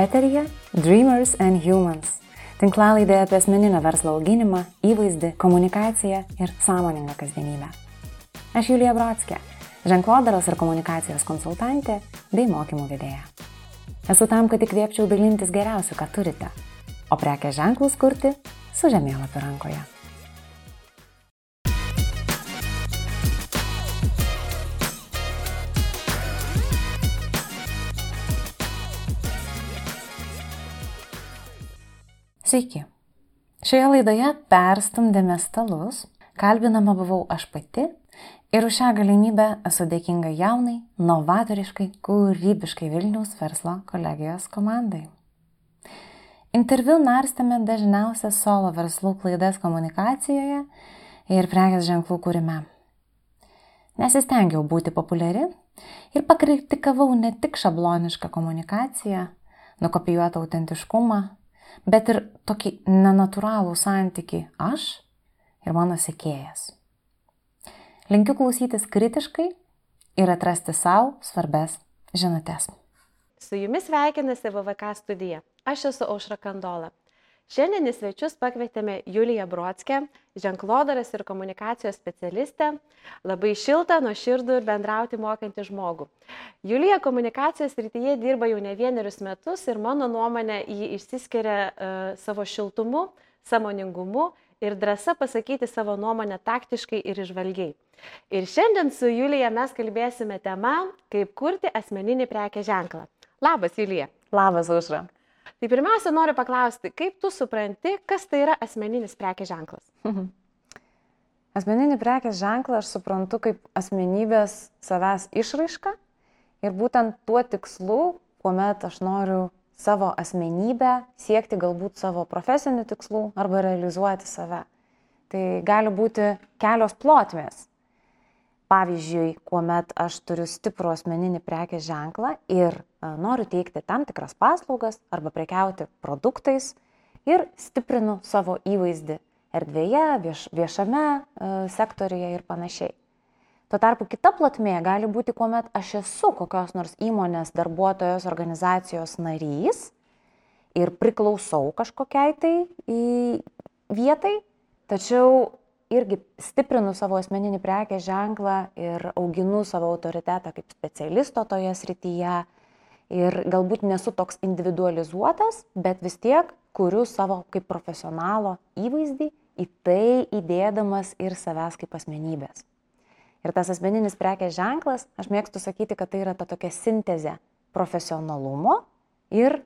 Eterija Dreamers and Humans. Tinklalaidė apie asmeninio verslo auginimą, įvaizdį, komunikaciją ir sąmoningą kasdienybę. Aš Julija Brodskė, ženklodaros ir komunikacijos konsultantė bei mokymų vedėja. Esu tam, kad įkvėpčiau dalintis geriausiu, ką turite, o prekės ženklus kurti su žemėlapiu rankoje. Sveiki. Šioje laidoje perstumdėme stalus, kalbinama buvau aš pati ir už šią galimybę esu dėkinga jaunai, novatoriškai, kūrybiškai Vilniaus verslo kolegijos komandai. Interviu narstėme dažniausias solo verslų klaidas komunikacijoje ir prekės ženklų kūrime. Nesistengiau būti populiari ir pakritikavau ne tik šablonišką komunikaciją, nukopijuotą autentiškumą, bet ir tokį nenatūralų santyki aš ir mano sekėjas. Linkiu klausytis kritiškai ir atrasti savo svarbes žinutės. Su jumis sveikinasi VVK studija. Aš esu Aušra Kandola. Šiandien į svečius pakvietėme Juliją Brodskę, ženklodaras ir komunikacijos specialistę, labai šiltą, nuoširdų ir bendrauti mokantį žmogų. Julija komunikacijos rytyje dirba jau ne vienerius metus ir mano nuomonė jį išsiskiria uh, savo šiltumu, samoningumu ir drąsa pasakyti savo nuomonę taktiškai ir išvalgiai. Ir šiandien su Julija mes kalbėsime tema, kaip kurti asmeninį prekę ženklą. Labas, Julija. Labas, Aušra. Tai pirmiausia, noriu paklausti, kaip tu supranti, kas tai yra asmeninis prekės ženklas? Mhm. Asmeninį prekės ženklą aš suprantu kaip asmenybės savęs išraišką ir būtent tuo tikslu, kuomet aš noriu savo asmenybę siekti galbūt savo profesinių tikslų arba realizuoti save. Tai gali būti kelios plotmės pavyzdžiui kuomet aš turiu stiprų asmeninį prekės ženklą ir noriu teikti tam tikras paslaugas arba prekiauti produktais ir stiprinu savo įvaizdį erdvėje, vieš, viešame sektoriuje ir panašiai. Tuo tarpu kita platmė gali būti, kuomet aš esu kokios nors įmonės darbuotojos organizacijos narys ir priklausau kažkokiai tai vietai, tačiau irgi stiprinu savo asmeninį prekės ženklą ir auginu savo autoritetą kaip specialisto toje srityje. Ir galbūt nesu toks individualizuotas, bet vis tiek kuriu savo kaip profesionalo įvaizdį į tai įdėdamas ir savęs kaip asmenybės. Ir tas asmeninis prekės ženklas, aš mėgstu sakyti, kad tai yra ta tokia sintezė profesionalumo ir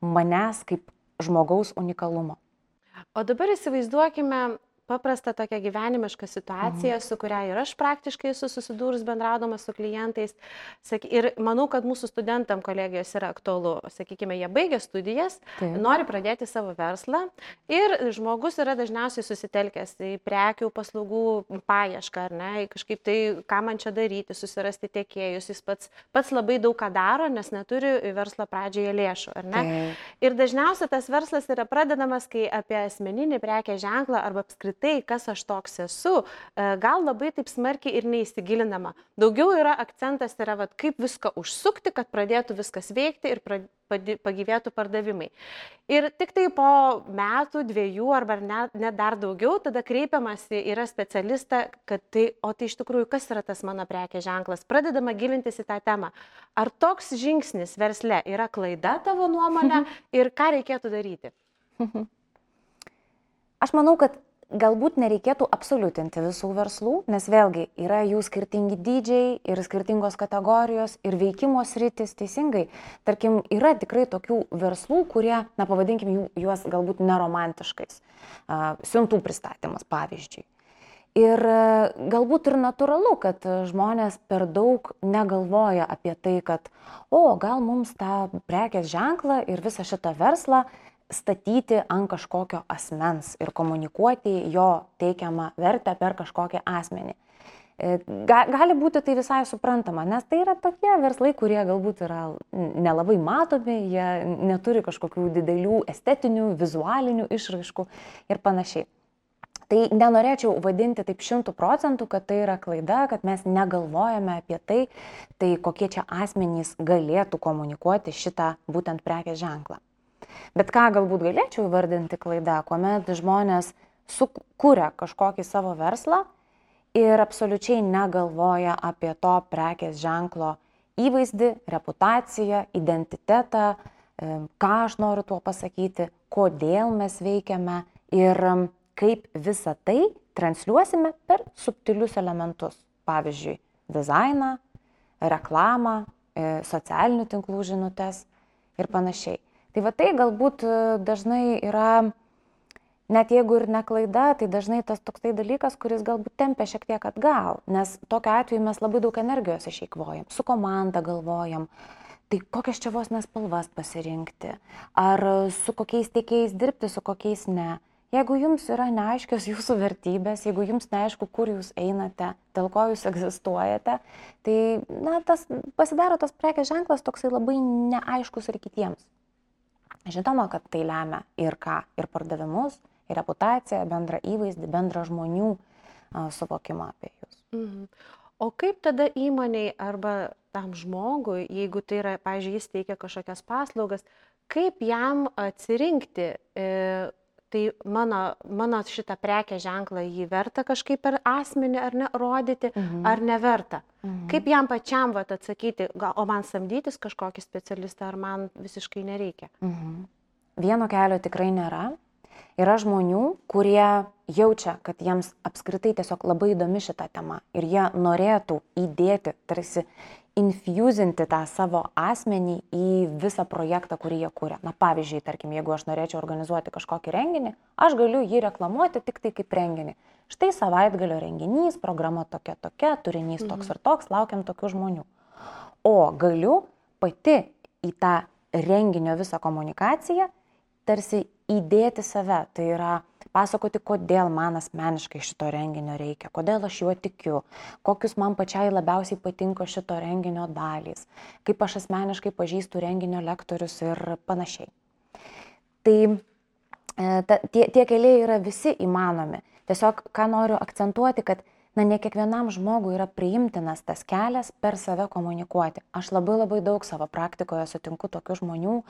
manęs kaip žmogaus unikalumo. O dabar įsivaizduokime paprastą tokią gyvenimišką situaciją, mhm. su kuria ir aš praktiškai esu susidūrus bendraudama su klientais. Ir manau, kad mūsų studentam kolegijos yra aktualu. Sakykime, jie baigia studijas, Taip. nori pradėti savo verslą ir žmogus yra dažniausiai susitelkęs į prekių paslaugų paiešką, ar ne, kažkaip tai, ką man čia daryti, susirasti tiekėjus. Jis pats, pats labai daug ką daro, nes neturi verslo pradžioje lėšų, ar ne? Taip. Ir dažniausiai tas verslas yra pradedamas, kai apie asmeninį prekę ženklą arba apskritai tai, kas aš toks esu, e, gal labai taip smarkiai ir neįsigilinama. Daugiau yra akcentas, yra, vat, kaip viską užsukti, kad pradėtų viskas veikti ir pagyvėtų pardavimai. Ir tik tai po metų, dviejų arba net, net dar daugiau, tada kreipiamasi yra specialista, kad tai, o tai iš tikrųjų, kas yra tas mano prekė ženklas. Pradedama gilintis į tą temą. Ar toks žingsnis versle yra klaida tavo nuomonė ir ką reikėtų daryti? Aš manau, kad galbūt nereikėtų absoliutinti visų verslų, nes vėlgi yra jų skirtingi dydžiai ir skirtingos kategorijos ir veikimo sritis teisingai. Tarkim, yra tikrai tokių verslų, kurie, na pavadinkim juos galbūt neromantiškais. Siuntų pristatymas, pavyzdžiui. Ir galbūt ir natūralu, kad žmonės per daug negalvoja apie tai, kad, o gal mums tą prekės ženklą ir visą šitą verslą statyti ant kažkokio asmens ir komunikuoti jo teikiamą vertę per kažkokį asmenį. E, ga, gali būti tai visai suprantama, nes tai yra tokie verslai, kurie galbūt yra nelabai matomi, jie neturi kažkokių didelių estetinių, vizualinių išraiškų ir panašiai. Tai nenorėčiau vadinti taip šimtų procentų, kad tai yra klaida, kad mes negalvojame apie tai, tai kokie čia asmenys galėtų komunikuoti šitą būtent prekės ženklą. Bet ką galbūt galėčiau įvardinti klaida, kuomet žmonės sukūrė kažkokį savo verslą ir absoliučiai negalvoja apie to prekės ženklo įvaizdį, reputaciją, identitetą, ką aš noriu tuo pasakyti, kodėl mes veikiame ir kaip visą tai transliuosime per subtilius elementus. Pavyzdžiui, dizainą, reklamą, e, socialinių tinklų žinutės ir panašiai. Tai va tai galbūt e, dažnai yra, net jeigu ir neklaida, tai dažnai tas toksai dalykas, kuris galbūt tempia šiek tiek atgal, nes tokiu atveju mes labai daug energijos išeikvojam, su komanda galvojam, tai kokias čia vos nespalvas pasirinkti, ar su kokiais tiekėjais dirbti, su kokiais ne. Jeigu jums yra neaiškios jūsų vertybės, jeigu jums neaišku, kur jūs einate, dėl ko jūs egzistuojate, tai na, tas pasidaro tas prekės ženklas toksai labai neaiškus ir kitiems. Žinoma, kad tai lemia ir ką, ir pardavimus, ir reputaciją, bendrą įvaizdį, bendrą žmonių suvokimą apie jūs. Mhm. O kaip tada įmoniai arba tam žmogui, jeigu tai yra, pažiūrėjau, jis teikia kažkokias paslaugas, kaip jam atsirinkti, e, tai mano, mano šitą prekę ženklą jį verta kažkaip per asmenį ar ne rodyti, mhm. ar neverta. Mhm. Kaip jam pačiam vat, atsakyti, gal, o man samdytis kažkokį specialistą, ar man visiškai nereikia. Mhm. Vieno kelio tikrai nėra. Yra žmonių, kurie jaučia, kad jiems apskritai tiesiog labai įdomi šita tema ir jie norėtų įdėti tarsi infuzinti tą savo asmenį į visą projektą, kurį jie kūrė. Na pavyzdžiui, tarkim, jeigu aš norėčiau organizuoti kažkokį renginį, aš galiu jį reklamuoti tik tai kaip renginį. Štai savaitgalio renginys, programa tokia tokia, turinys toks mhm. ir toks, laukiam tokių žmonių. O galiu pati į tą renginio visą komunikaciją tarsi įdėti save. Tai yra pasakoti, kodėl man asmeniškai šito renginio reikia, kodėl aš juo tikiu, kokius man pačiai labiausiai patinka šito renginio dalys, kaip aš asmeniškai pažįstu renginio lektorius ir panašiai. Tai e, ta, tie, tie keliai yra visi įmanomi. Tiesiog, ką noriu akcentuoti, kad na, ne kiekvienam žmogui yra priimtinas tas kelias per save komunikuoti. Aš labai labai daug savo praktikoje sutinku tokių žmonių,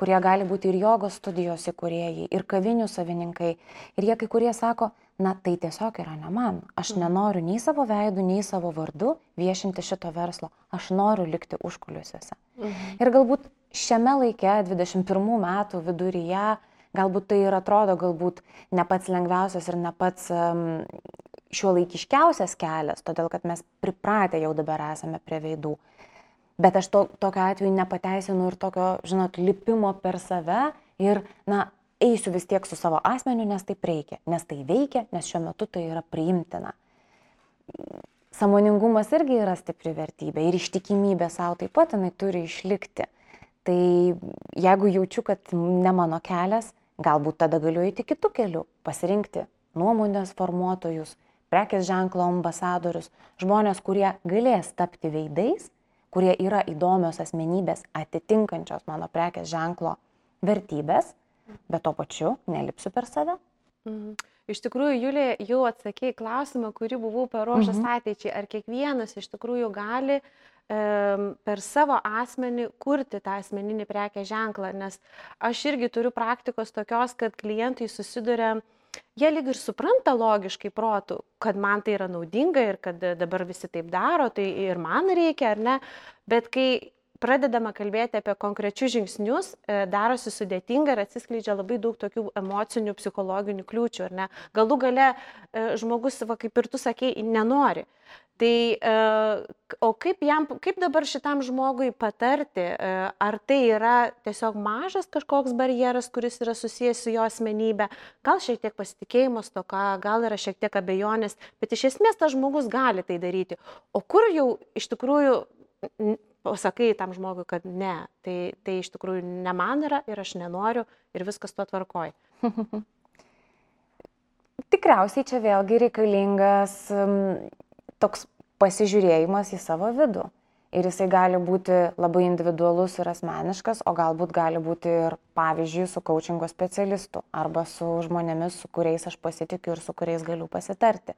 kurie gali būti ir jogos studijos įkūrėjai, ir kavinių savininkai. Ir jie kai kurie sako, na tai tiesiog yra ne man. Aš mhm. nenoriu nei savo veidų, nei savo vardu viešinti šito verslo. Aš noriu likti užkuliuosiuose. Mhm. Ir galbūt šiame laike, 21 metų viduryje, galbūt tai ir atrodo galbūt ne pats lengviausias ir ne pats um, šiuolaikiškiausias kelias, todėl kad mes pripratę jau dabar esame prie veidų. Bet aš to, tokiu atveju nepateisinu ir tokio, žinot, lipimo per save ir, na, eisiu vis tiek su savo asmeniu, nes taip reikia, nes tai veikia, nes šiuo metu tai yra priimtina. Samoningumas irgi yra stipri vertybė ir ištikimybė savo taip pat jinai turi išlikti. Tai jeigu jaučiu, kad ne mano kelias, galbūt tada galiu eiti kitų kelių, pasirinkti nuomonės formuotojus, prekės ženklo ambasadorius, žmonės, kurie galės tapti veidais, kurie yra įdomios asmenybės atitinkančios mano prekės ženklo vertybės, bet to pačiu nelipsiu per save. Mhm. Iš tikrųjų, Julė, jau atsakėjai klausimą, kurį buvau paruošęs mhm. ateičiai. Ar kiekvienas iš tikrųjų gali per savo asmenį kurti tą asmeninį prekės ženklą? Nes aš irgi turiu praktikos tokios, kad klientai susiduria jie lyg ir supranta logiškai protų, kad man tai yra naudinga ir kad dabar visi taip daro, tai ir man reikia, ar ne, bet kai pradedama kalbėti apie konkrečius žingsnius, e, darosi sudėtinga ir atsiskleidžia labai daug tokių emocinių, psichologinių kliūčių? Galų gale e, žmogus, va, kaip ir tu sakei, nenori. Tai e, o kaip, jam, kaip dabar šitam žmogui patarti, ar tai yra tiesiog mažas kažkoks barjeras, kuris yra susijęs su jo asmenybė, gal šiek tiek pasitikėjimas toka, gal yra šiek tiek abejonės, bet iš esmės tas žmogus gali tai daryti. O kur jau iš tikrųjų pasakai tam žmogui, kad ne, tai, tai iš tikrųjų ne man yra ir aš nenoriu ir viskas to tvarkoj. Tikriausiai čia vėlgi reikalingas toks pasižiūrėjimas į savo vidų. Ir jisai gali būti labai individualus ir asmeniškas, o galbūt gali būti ir, pavyzdžiui, su coachingo specialistu arba su žmonėmis, su kuriais aš pasitikiu ir su kuriais galiu pasitarti.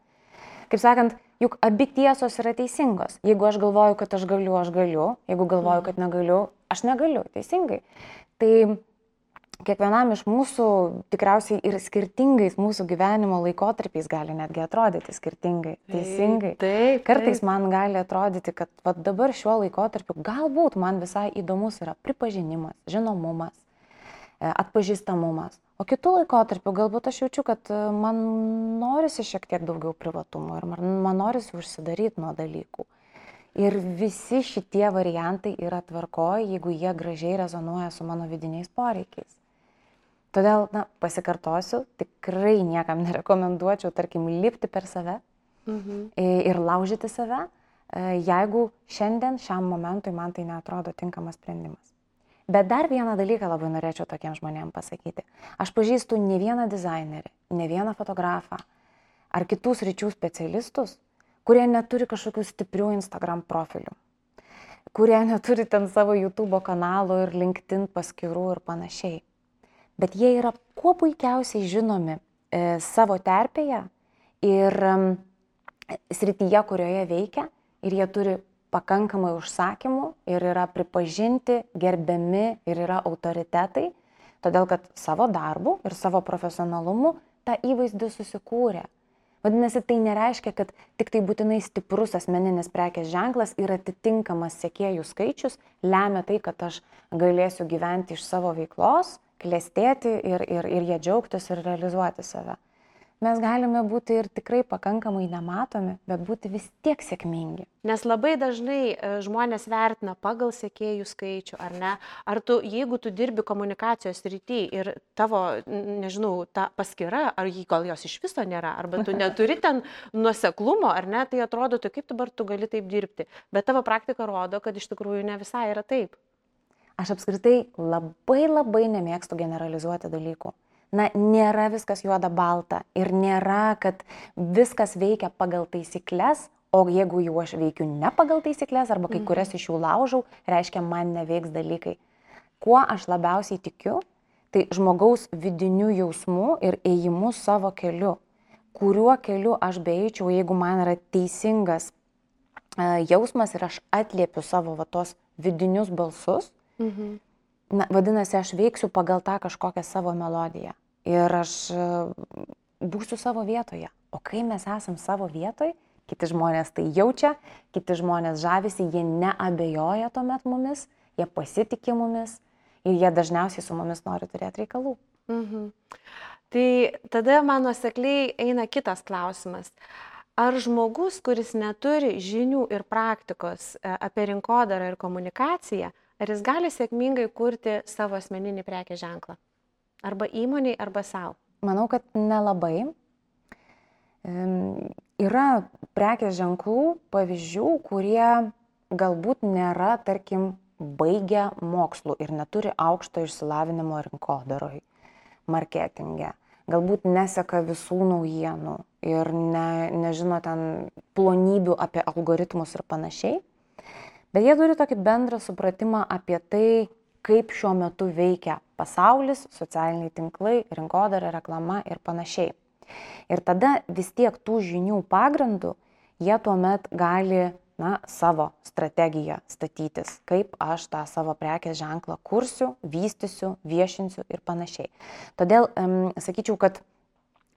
Kaip sakant, juk abi tiesos yra teisingos. Jeigu aš galvoju, kad aš galiu, aš galiu. Jeigu galvoju, kad negaliu, aš negaliu. Teisingai. Tai kiekvienam iš mūsų tikriausiai ir skirtingais mūsų gyvenimo laikotarpiais gali netgi atrodyti skirtingai, teisingai. Taip, taip. Kartais man gali atrodyti, kad vat, dabar šiuo laikotarpiu galbūt man visai įdomus yra pripažinimas, žinomumas, e, atpažįstamumas. O kitų laikotarpių galbūt aš jaučiu, kad e, man norisi šiek tiek daugiau privatumo ir man, norisi užsidaryti nuo dalykų. Ir visi šitie variantai yra tvarkoje, jeigu jie gražiai rezonuoja su mano vidiniais poreikiais. Todėl, na, pasikartosiu, tikrai niekam nerekomenduočiau, tarkim, lipti per save mhm. ir laužyti save, e, jeigu šiandien, šiam momentui man tai netrodo tinkamas sprendimas. Bet dar vieną dalyką labai norėčiau tokiem žmonėm pasakyti. Aš pažįstu ne vieną dizainerį, ne vieną fotografą ar kitus ryčių specialistus, kurie neturi kažkokių stiprių Instagram profilių, kurie neturi ten savo YouTube kanalų ir LinkedIn paskirų ir panašiai bet jie yra kuo puikiausiai žinomi e, savo terpėje ir e, srityje, kurioje veikia ir jie turi pakankamai užsakymų ir yra pripažinti, gerbiami ir yra autoritetai, todėl kad savo darbu ir savo profesionalumu tą įvaizdį susikūrė. Vadinasi, tai nereiškia, kad tik tai būtinai stiprus asmeninis prekės ženklas ir atitinkamas sėkėjų skaičius lemia tai, kad aš galėsiu gyventi iš savo veiklos klestėti ir, ir, ir jie džiaugtis ir realizuoti save. Mes galime būti ir tikrai pakankamai nematomi, bet būti vis tiek sėkmingi. Nes labai dažnai e, žmonės vertina pagal sėkėjų skaičių, ar ne? Ar tu, jeigu tu dirbi komunikacijos rytį ir tavo, nežinau, ta paskira, ar jį gal jos iš viso nėra, arba tu neturi ten nuoseklumo, ar ne, tai atrodo, tu kaip dabar tu gali taip dirbti. Bet tavo praktika rodo, kad iš tikrųjų ne visai yra taip. Aš apskritai labai labai nemėgstu generalizuoti dalykų. Na, nėra viskas juoda balta ir nėra, kad viskas veikia pagal taisyklės, o jeigu jau aš veikiu ne pagal taisyklės arba kai mhm. kurias iš jų laužau, reiškia, man neveiks dalykai. Kuo aš labiausiai tikiu, tai žmogaus vidinių jausmų ir ėjimu savo keliu. Kuriuo keliu aš beeičiau, jeigu man yra teisingas uh, jausmas ir aš atliepiu savo va, tos vidinius balsus, Mhm. Na, vadinasi, aš veiksiu pagal tą kažkokią savo melodiją. Ir aš e, būsiu savo vietoje. O kai mes esam savo vietoje, kiti žmonės tai jaučia, kiti žmonės žavisi, jie neabejoja tuomet mumis, jie pasitikė mumis ir jie dažniausiai su mumis nori turėti reikalų. Mhm. Tai tada mano sekliai eina kitas klausimas. Ar žmogus, kuris neturi žinių ir praktikos e, apie rinkodarą ir komunikaciją, ar jis gali sėkmingai kurti savo asmeninį prekės ženklą? Arba įmoniai, arba savo? Manau, kad nelabai. Yra prekės ženklų pavyzdžių, kurie galbūt nėra, tarkim, baigę mokslų ir neturi aukšto išsilavinimo rinkodaroj, marketinge. Galbūt neseka visų naujienų ir ne, nežino ten plonybių apie algoritmus ir panašiai. Bet jie turi tokį bendrą supratimą apie tai, kaip šiuo metu veikia pasaulis, socialiniai tinklai, rinkodara, reklama ir panašiai. Ir tada vis tiek tų žinių pagrindų jie tuomet gali na, savo strategiją statytis, kaip aš tą savo prekės ženklą kursiu, vystysiu, viešinsiu ir panašiai. Todėl um, sakyčiau, kad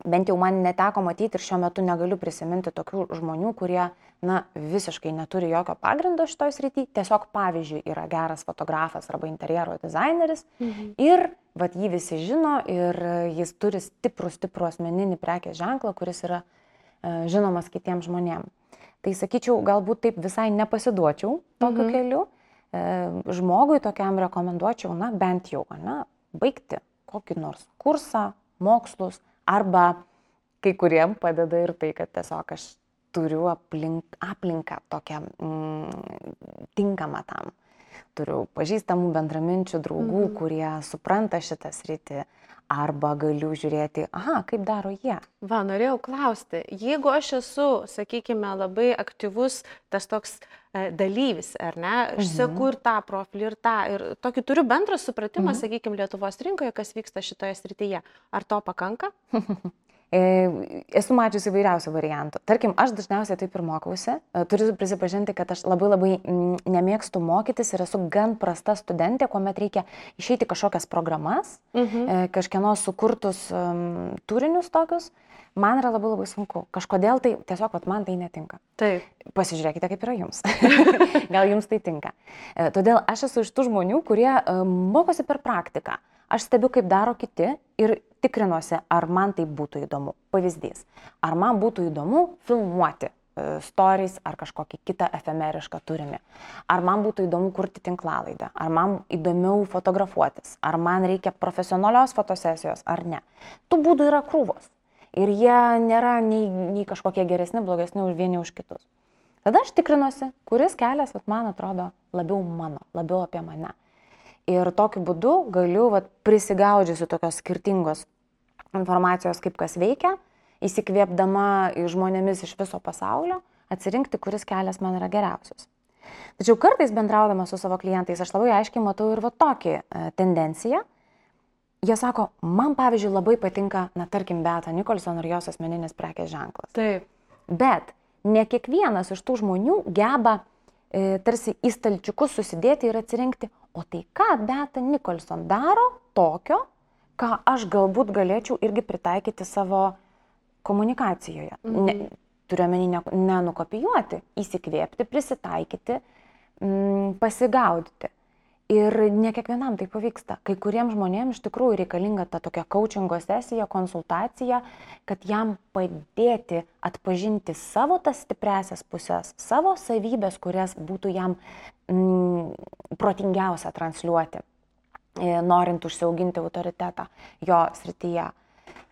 bent jau man neteko matyti ir šiuo metu negaliu prisiminti tokių žmonių, kurie, na, visiškai neturi jokio pagrindo šitoj srity, tiesiog pavyzdžiui yra geras fotografas arba interjero dizaineris mhm. ir, vad, jį visi žino ir jis turi stiprų, stiprų asmeninį prekės ženklą, kuris yra e, žinomas kitiems žmonėms. Tai sakyčiau, galbūt taip visai nepasiduočiau tokiu mhm. keliu. E, žmogui tokiam rekomenduočiau, na, bent jau, na, baigti kokį nors kursą, mokslus, Arba kai kuriem padeda ir tai, kad tiesiog aš turiu aplink, aplinką tokią mm, tinkamą tam. turiu pažįstamų bendraminčių draugų, mhm. kurie supranta šitą sritį, arba galiu žiūrėti, aha, kaip daro jie. Va, norėjau klausti, jeigu aš esu, sakykime, labai aktyvus tas toks e, dalyvis, ar ne, aš mhm. seku ir tą profilį, ir tą, ir tokį turiu bendrą supratimą, mhm. sakykime, Lietuvos rinkoje, kas vyksta šitoje srityje. Ar to pakanka? E, esu mačiusi įvairiausių variantų. Tarkim, aš dažniausiai taip ir mokausi. E, turiu prisipažinti, kad aš labai labai nemėgstu mokytis ir esu gan prasta studentė, kuomet reikia išeiti kažkokias programas, mhm. E, kažkieno sukurtus um, turinius tokius. Man yra labai labai sunku. Kažkodėl tai tiesiog, vat, man tai netinka. Taip. Pasižiūrėkite, kaip yra jums. Gal jums tai tinka. Todėl aš esu iš tų žmonių, kurie mokosi per praktiką. Aš stebiu, kaip daro kiti ir tikrinuosi, ar man tai būtų įdomu. Pavyzdys. Ar man būtų įdomu filmuoti e, stories ar kažkokį kitą efemerišką turinį. Ar man būtų įdomu kurti tinklalaidą, ar man įdomiau fotografuotis, ar man reikia profesionalios fotosesijos ar ne. Tų būdų yra krūvos. Ir jie nėra nei, nei kažkokie geresni, blogesni už vieni už kitus. Tada aš tikrinuosi, kuris kelias, vat, man atrodo, labiau mano, labiau apie mane. Ir tokiu būdu galiu vat, prisigaudžiusi tokios skirtingos informacijos, kaip kas veikia, įsikvėpdama žmonėmis iš viso pasaulio, atsirinkti, kuris kelias man yra geriausias. Tačiau kartais bendraudama su savo klientais aš labai aiškiai matau ir va tokį e, tendenciją. Jie sako, man pavyzdžiui labai patinka, na tarkim, Beta Nikolson ir jos asmeninis prekės ženklas. Taip. Bet ne kiekvienas iš tų žmonių geba e, tarsi į stalčiukus susidėti ir atsirinkti, o tai ką Beta Nikolson daro tokio, ką aš galbūt galėčiau irgi pritaikyti savo komunikacijoje. Mhm. Ne, turiuomenį nenukopijuoti, įsikvėpti, prisitaikyti, m, mm, pasigaudyti. Ir ne kiekvienam tai pavyksta. Kai kuriems žmonėms iš tikrųjų reikalinga ta tokia coachingo sesija, konsultacija, kad jam padėti atpažinti savo tas stipresias pusės, savo savybės, kurias būtų jam mm, protingiausia transliuoti, e, norint užsiauginti autoritetą jo srityje.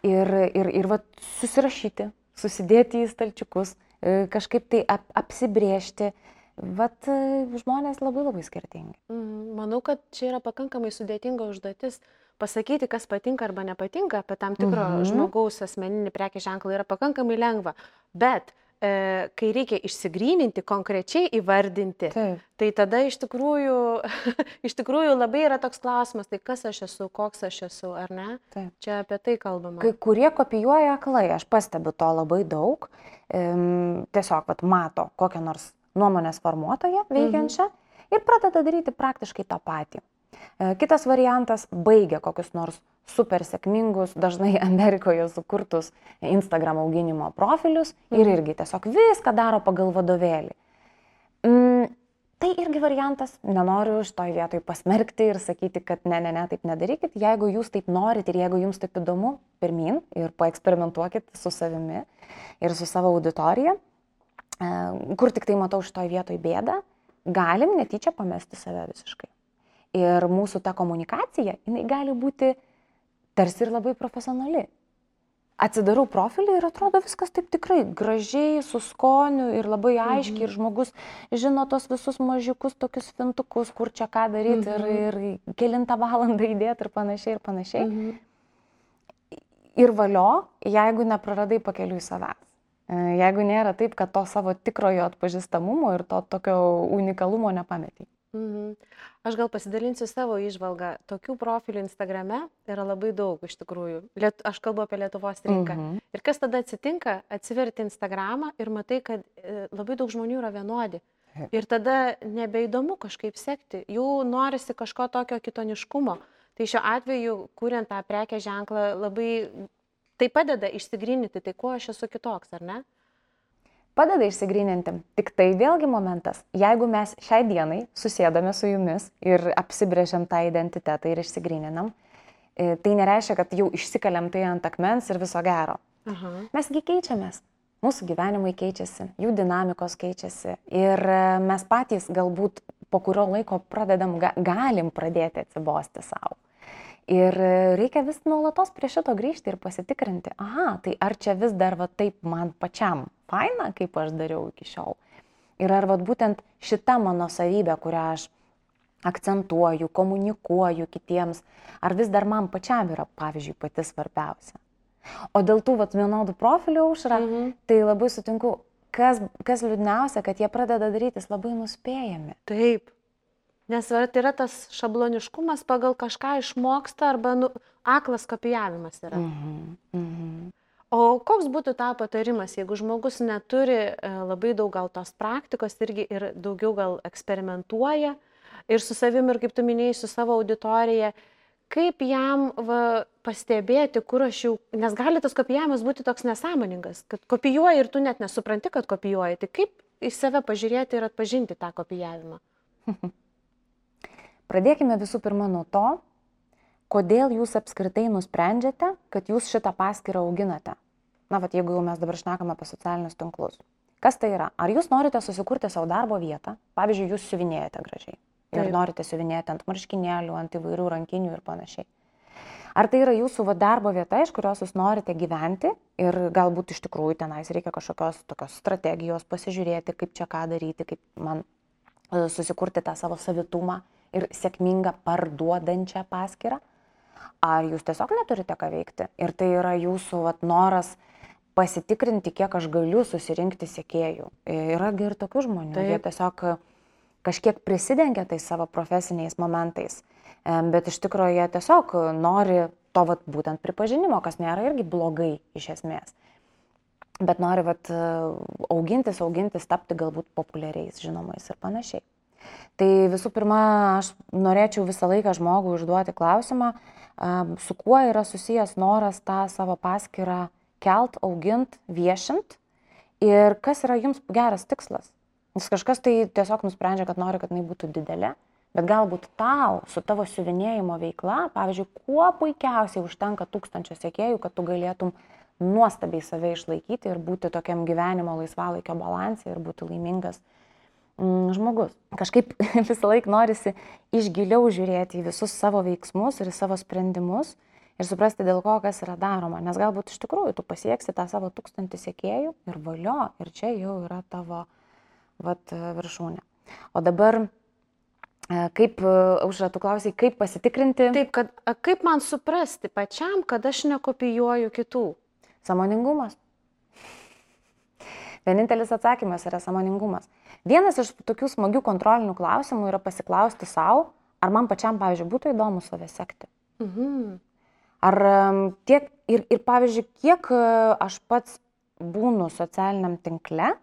Ir, ir, ir va, susirašyti, susidėti į stalčiukus, e, kažkaip tai ap, apsibriežti, Vat e, žmonės labai labai skirtingi. Mhm, manau, kad čia yra pakankamai sudėtinga užduotis. Pasakyti, kas patinka arba nepatinka apie tam tikro mhm. žmogaus asmeninį prekį ženklą yra pakankamai lengva. Bet e, kai reikia išsigryninti, konkrečiai įvardinti, Taip. tai tada iš tikrųjų, iš tikrųjų labai yra toks klausimas, tai kas aš esu, koks aš esu, ar ne? Taip. Čia apie tai kalbama. Kai kurie kopijuoja aklai, aš pastebiu to labai daug, ehm, tiesiog pat mato kokią nors nuomonės formuotoją veikiančią mhm. ir pradeda daryti praktiškai tą patį. E, kitas variantas - baigia kokius nors super sėkmingus, dažnai Amerikoje sukurtus Instagram auginimo profilius ir mhm. irgi tiesiog viską daro pagal vadovėlį. Mm, tai irgi variantas, nenoriu šitoj vietoj pasmerkti ir sakyti, kad ne, ne, ne, taip nedarykit. Jeigu jūs taip norit ir jeigu jums taip įdomu, pirmin ir paeksperimentuokit su savimi ir su savo auditorija. Kur tik tai matau šitoje vietoje bėdą, galim netyčia pamesti save visiškai. Ir mūsų ta komunikacija, jinai gali būti tarsi ir labai profesionali. Atsidarau profilį ir atrodo viskas taip tikrai gražiai, su skoniu ir labai aiškiai, mhm. ir žmogus žino tos visus mažiukus tokius fintukus, kur čia ką daryti mhm. ir, ir kilintą valandą įdėti ir panašiai ir panašiai. Mhm. Ir valio, jeigu nepraradai pakeliui savęs. E, jeigu nėra taip, kad to savo tikrojo atpažįstamumo ir to tokio unikalumo nepameti. Mhm. Aš gal pasidalinsiu savo išvalgą. Tokių profilių Instagrame yra labai daug iš tikrųjų. Liet, aš kalbu apie Lietuvos rinką. Mhm. Ir kas tada atsitinka? Atsiverti Instagramą ir matai, kad e, labai daug žmonių yra vienodi. Ir tada nebeįdomu kažkaip sekti. Jų norisi kažko tokio kitoniškumo. Tai šiuo atveju, kuriant tą prekę ženklą, labai Tai padeda išsigryninti, tai kuo aš esu kitoks, ar ne? Padeda išsigryninti. Tik tai vėlgi momentas, jeigu mes šiai dienai susėdame su jumis ir apsibrėžiam tą identitetą ir išsigryninam, e, tai nereiškia, kad jau išsikaliam tai ant akmens ir viso gero. Aha. Mesgi keičiamės. Mūsų gyvenimai keičiasi, jų dinamikos keičiasi ir e, mes patys galbūt po kurio laiko pradedam, galim pradėti atsibosti savo. Ir reikia vis nuolatos prie šito grįžti ir pasitikrinti, aha, tai ar čia vis dar va taip man pačiam faina, kaip aš dariau iki šiol. Ir ar va būtent šita mano savybė, kurią aš akcentuoju, komunikuoju kitiems, ar vis dar man pačiam yra, pavyzdžiui, pati svarbiausia. O dėl tų vat, vienodų profilių užra, mhm. tai labai sutinku, kas, kas liūdniausia, kad jie pradeda darytis labai nuspėjami. Taip. Nes tai yra tas šabloniškumas, pagal kažką išmoksta arba nu, aklas kopijavimas yra. Mhm. Mhm. O koks būtų tą patarimas, jeigu žmogus neturi e, labai daug gal tos praktikos irgi ir daugiau gal eksperimentuoja ir su savimi, ir kaip tu minėjai, su savo auditorija, kaip jam va, pastebėti, kur aš jau, nes gali tas kopijavimas būti toks nesąmoningas, kad kopijuoji ir tu net nesupranti, kad kopijuoji. Tai kaip į save pažiūrėti ir atpažinti tą kopijavimą? Pradėkime visų pirma nuo to, kodėl jūs apskritai nusprendžiate, kad jūs šitą paskirtą auginate. Na, vad jeigu jau mes dabar šnekame apie socialinius tinklus. Kas tai yra? Ar jūs norite susikurti savo darbo vietą? Pavyzdžiui, jūs siuvinėjate gražiai. Ir Taip. norite siuvinėti ant marškinėlių, ant įvairių rankinių ir panašiai. Ar tai yra jūsų va, darbo vieta, iš kurios jūs norite gyventi ir galbūt iš tikrųjų tenais reikia kažkokios tokios strategijos pasižiūrėti, kaip čia ką daryti, kaip man e, susikurti tą savo savitumą ir sėkmingą parduodančią paskirtą ar jūs tiesiog neturite ką veikti. Ir tai yra jūsų vat, noras pasitikrinti, kiek aš galiu susirinkti sėkėjų. Yra ir tokių žmonių, Taip. jie tiesiog kažkiek prisidengia tais savo profesiniais momentais, bet iš tikrųjų jie tiesiog nori to vat, būtent pripažinimo, kas nėra irgi blogai iš esmės. Bet nori vat, augintis, augintis, tapti galbūt populiariais, žinomais ir panašiai. Tai visų pirma, aš norėčiau visą laiką žmogui užduoti klausimą, su kuo yra susijęs noras tą savo paskirtą kelt, augint, viešint ir kas yra jums geras tikslas. Nes kažkas tai tiesiog nusprendžia, kad nori, kad jinai būtų didelė, bet galbūt tau su tavo siuvinėjimo veikla, pavyzdžiui, kuo puikiausiai užtenka tūkstančio sėkėjų, kad tu galėtum nuostabiai save išlaikyti ir būti tokiam gyvenimo laisvalaikio balansė ir būti laimingas žmogus. Kažkaip visą laiką norisi iš giliau žiūrėti į visus savo veiksmus ir savo sprendimus ir suprasti, dėl ko kas yra daroma. Nes galbūt iš tikrųjų tu pasieksi tą savo tūkstantį sėkėjų ir valio, ir čia jau yra tavo vat, viršūnė. O dabar e, Kaip, užra, tu klausai, kaip pasitikrinti? Taip, kad kaip man suprasti pačiam, kad aš nekopijuoju kitų? Samoningumas. Vienintelis atsakymas yra samoningumas. Vienas iš tokių smagių kontrolinių klausimų yra pasiklausti savo, ar man pačiam, pavyzdžiui, būtų įdomu save sekti. Mhm. Ar tiek, ir, ir pavyzdžiui, kiek e, aš pats būnu socialiniam tinkle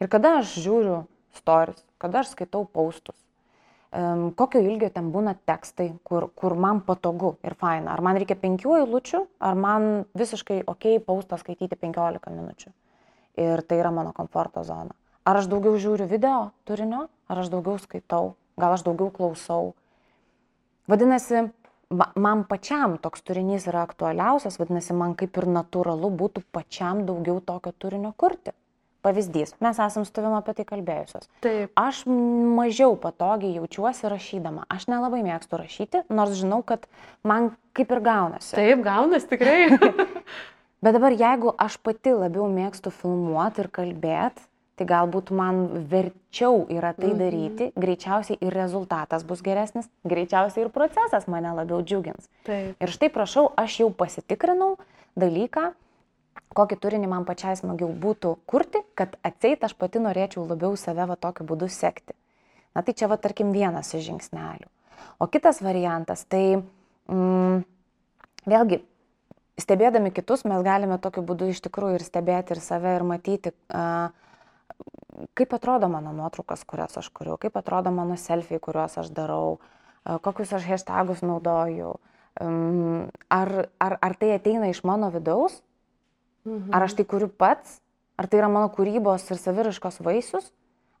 ir kada aš žiūriu stories, kada aš skaitau paustus, kokio ilgio ten būna tekstai, kur, kur man patogu ir faina. Ar man reikia penkių eilučių, ar man visiškai ok paustą skaityti 15 minučių. Ir tai yra mano komforto zona. Ar aš daugiau žiūriu video turinio, ar aš daugiau skaitau, gal aš daugiau klausau. Vadinasi, man pačiam toks turinys yra aktualiausias, vadinasi, man kaip ir natūralu būtų pačiam daugiau tokio turinio kurti. Pavyzdys, mes esam su tavim apie tai kalbėjusios. Taip. Aš mažiau patogiai jaučiuosi rašydama. Aš nelabai mėgstu rašyti, nors žinau, kad man kaip ir gaunasi. Taip, gaunasi tikrai. Bet dabar jeigu aš pati labiau mėgstu filmuoti ir kalbėti, tai galbūt man verčiau yra tai mhm. daryti, greičiausiai ir rezultatas bus geresnis, greičiausiai ir procesas mane labiau džiugins. Taip. Ir štai prašau, aš jau pasitikrinau dalyką, kokį turinį man pačiai smagiau būtų kurti, kad atseit aš pati norėčiau labiau save va tokiu būdu sekti. Na tai čia va tarkim vienas iš žingsnelių. O kitas variantas, tai mm, vėlgi stebėdami kitus mes galime tokiu būdu iš tikrųjų ir stebėti ir save ir matyti, kaip atrodo mano nuotraukas, kurias aš kuriu, kaip atrodo mano selfiai, kuriuos aš darau, kokius aš hashtagus naudoju, ar, ar, ar tai ateina iš mano vidaus, mhm. ar aš tai kuriu pats, ar tai yra mano kūrybos ir saviriškos vaisius,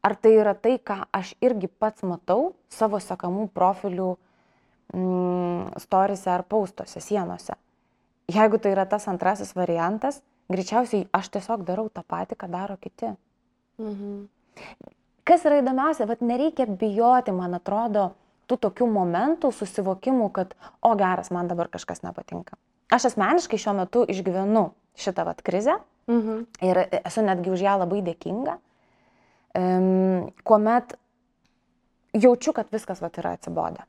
ar tai yra tai, ką aš irgi pats matau savo sekamų profilių storise ar paustuose, sienose. Jeigu tai yra tas antrasis variantas, greičiausiai aš tiesiog darau tą patį, ką daro kiti. Mhm. Kas yra įdomiausia, bet nereikia bijoti, man atrodo, tų tokių momentų, susivokimų, kad, o geras, man dabar kažkas nepatinka. Aš asmeniškai šiuo metu išgyvenu šitą vat krizę mhm. ir esu netgi už ją labai dėkinga, um, kuomet jaučiu, kad viskas vat yra atsibodę.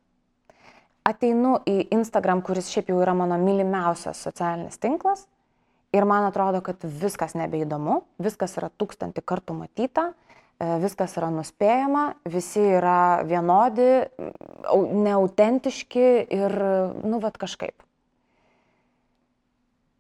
Ateinu į Instagram, kuris šiaip jau yra mano mylimiausias socialinis tinklas ir man atrodo, kad viskas nebeįdomu, viskas yra tūkstantį kartų matyta, e, viskas yra nuspėjama, visi yra vienodi, neautentiški ir, nu, vad kažkaip.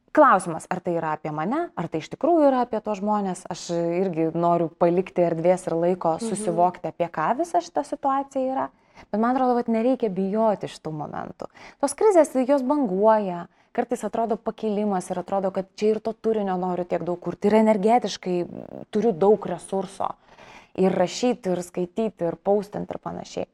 Klausimas, ar tai yra apie mane, ar tai iš tikrųjų yra apie tos žmonės, aš irgi noriu palikti erdvės ir laiko mhm. susivokti, apie ką visa šita situacija yra. Bet man atrodo, kad nereikia bijoti šitų momentų. Tos krizės, jos banguoja, kartais atrodo pakilimas ir atrodo, kad čia ir to turinio noriu tiek daug kurti. Ir energetiškai turiu daug resurso. Ir rašyti, ir skaityti, ir paustinti, ir panašiai.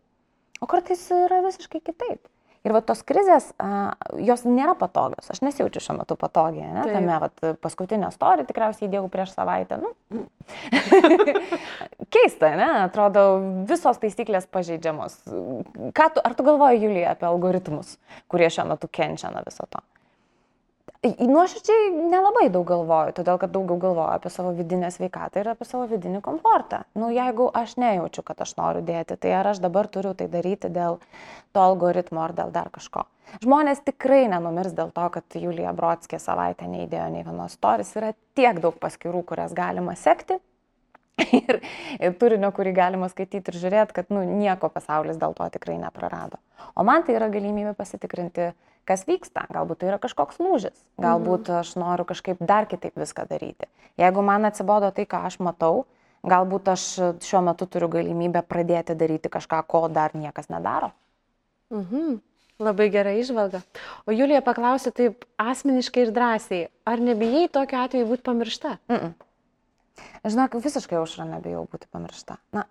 O kartais yra visiškai kitaip. Ir va tos krizės, a, jos nėra patogios. Aš nesijaučiu šiuo metu patogiai, ne? Taip. Tame vat, paskutinio storį tikriausiai įdėjau prieš savaitę. Nu. Keista, ne? Atrodo, visos taisyklės pažeidžiamos. Ką tu, ar tu galvoji, Julija, apie algoritmus, kurie šiuo metu kenčia nuo viso to? Nuoširdžiai nelabai daug galvoju, todėl kad daugiau galvoju apie savo vidinę sveikatą ir apie savo vidinį komfortą. Nu, jeigu aš nejaučiu, kad aš noriu dėti, tai ar aš dabar turiu tai daryti dėl to algoritmo ar dėl dar kažko. Žmonės tikrai nenumirs dėl to, kad Julija Brodskė savaitę neįdėjo nei vienos stories. Yra tiek daug paskirų, kurias galima sekti. Ir, ir turinio, kurį galima skaityti ir žiūrėti, kad nu, nieko pasaulis dėl to tikrai neprarado. O man tai yra galimybė pasitikrinti kas vyksta, galbūt tai yra kažkoks lūžis, galbūt mhm. aš noriu kažkaip dar kitaip viską daryti. Jeigu man atsibodo tai, ką aš matau, galbūt aš šiuo metu turiu galimybę pradėti daryti kažką, ko dar niekas nedaro. Mhm. Labai gera išvalga. O Julija paklausė taip asmeniškai ir drąsiai, ar nebijai tokiu atveju būti pamiršta? Mm -mm. Žinok, visiškai aušra nebijau būti pamiršta. Na,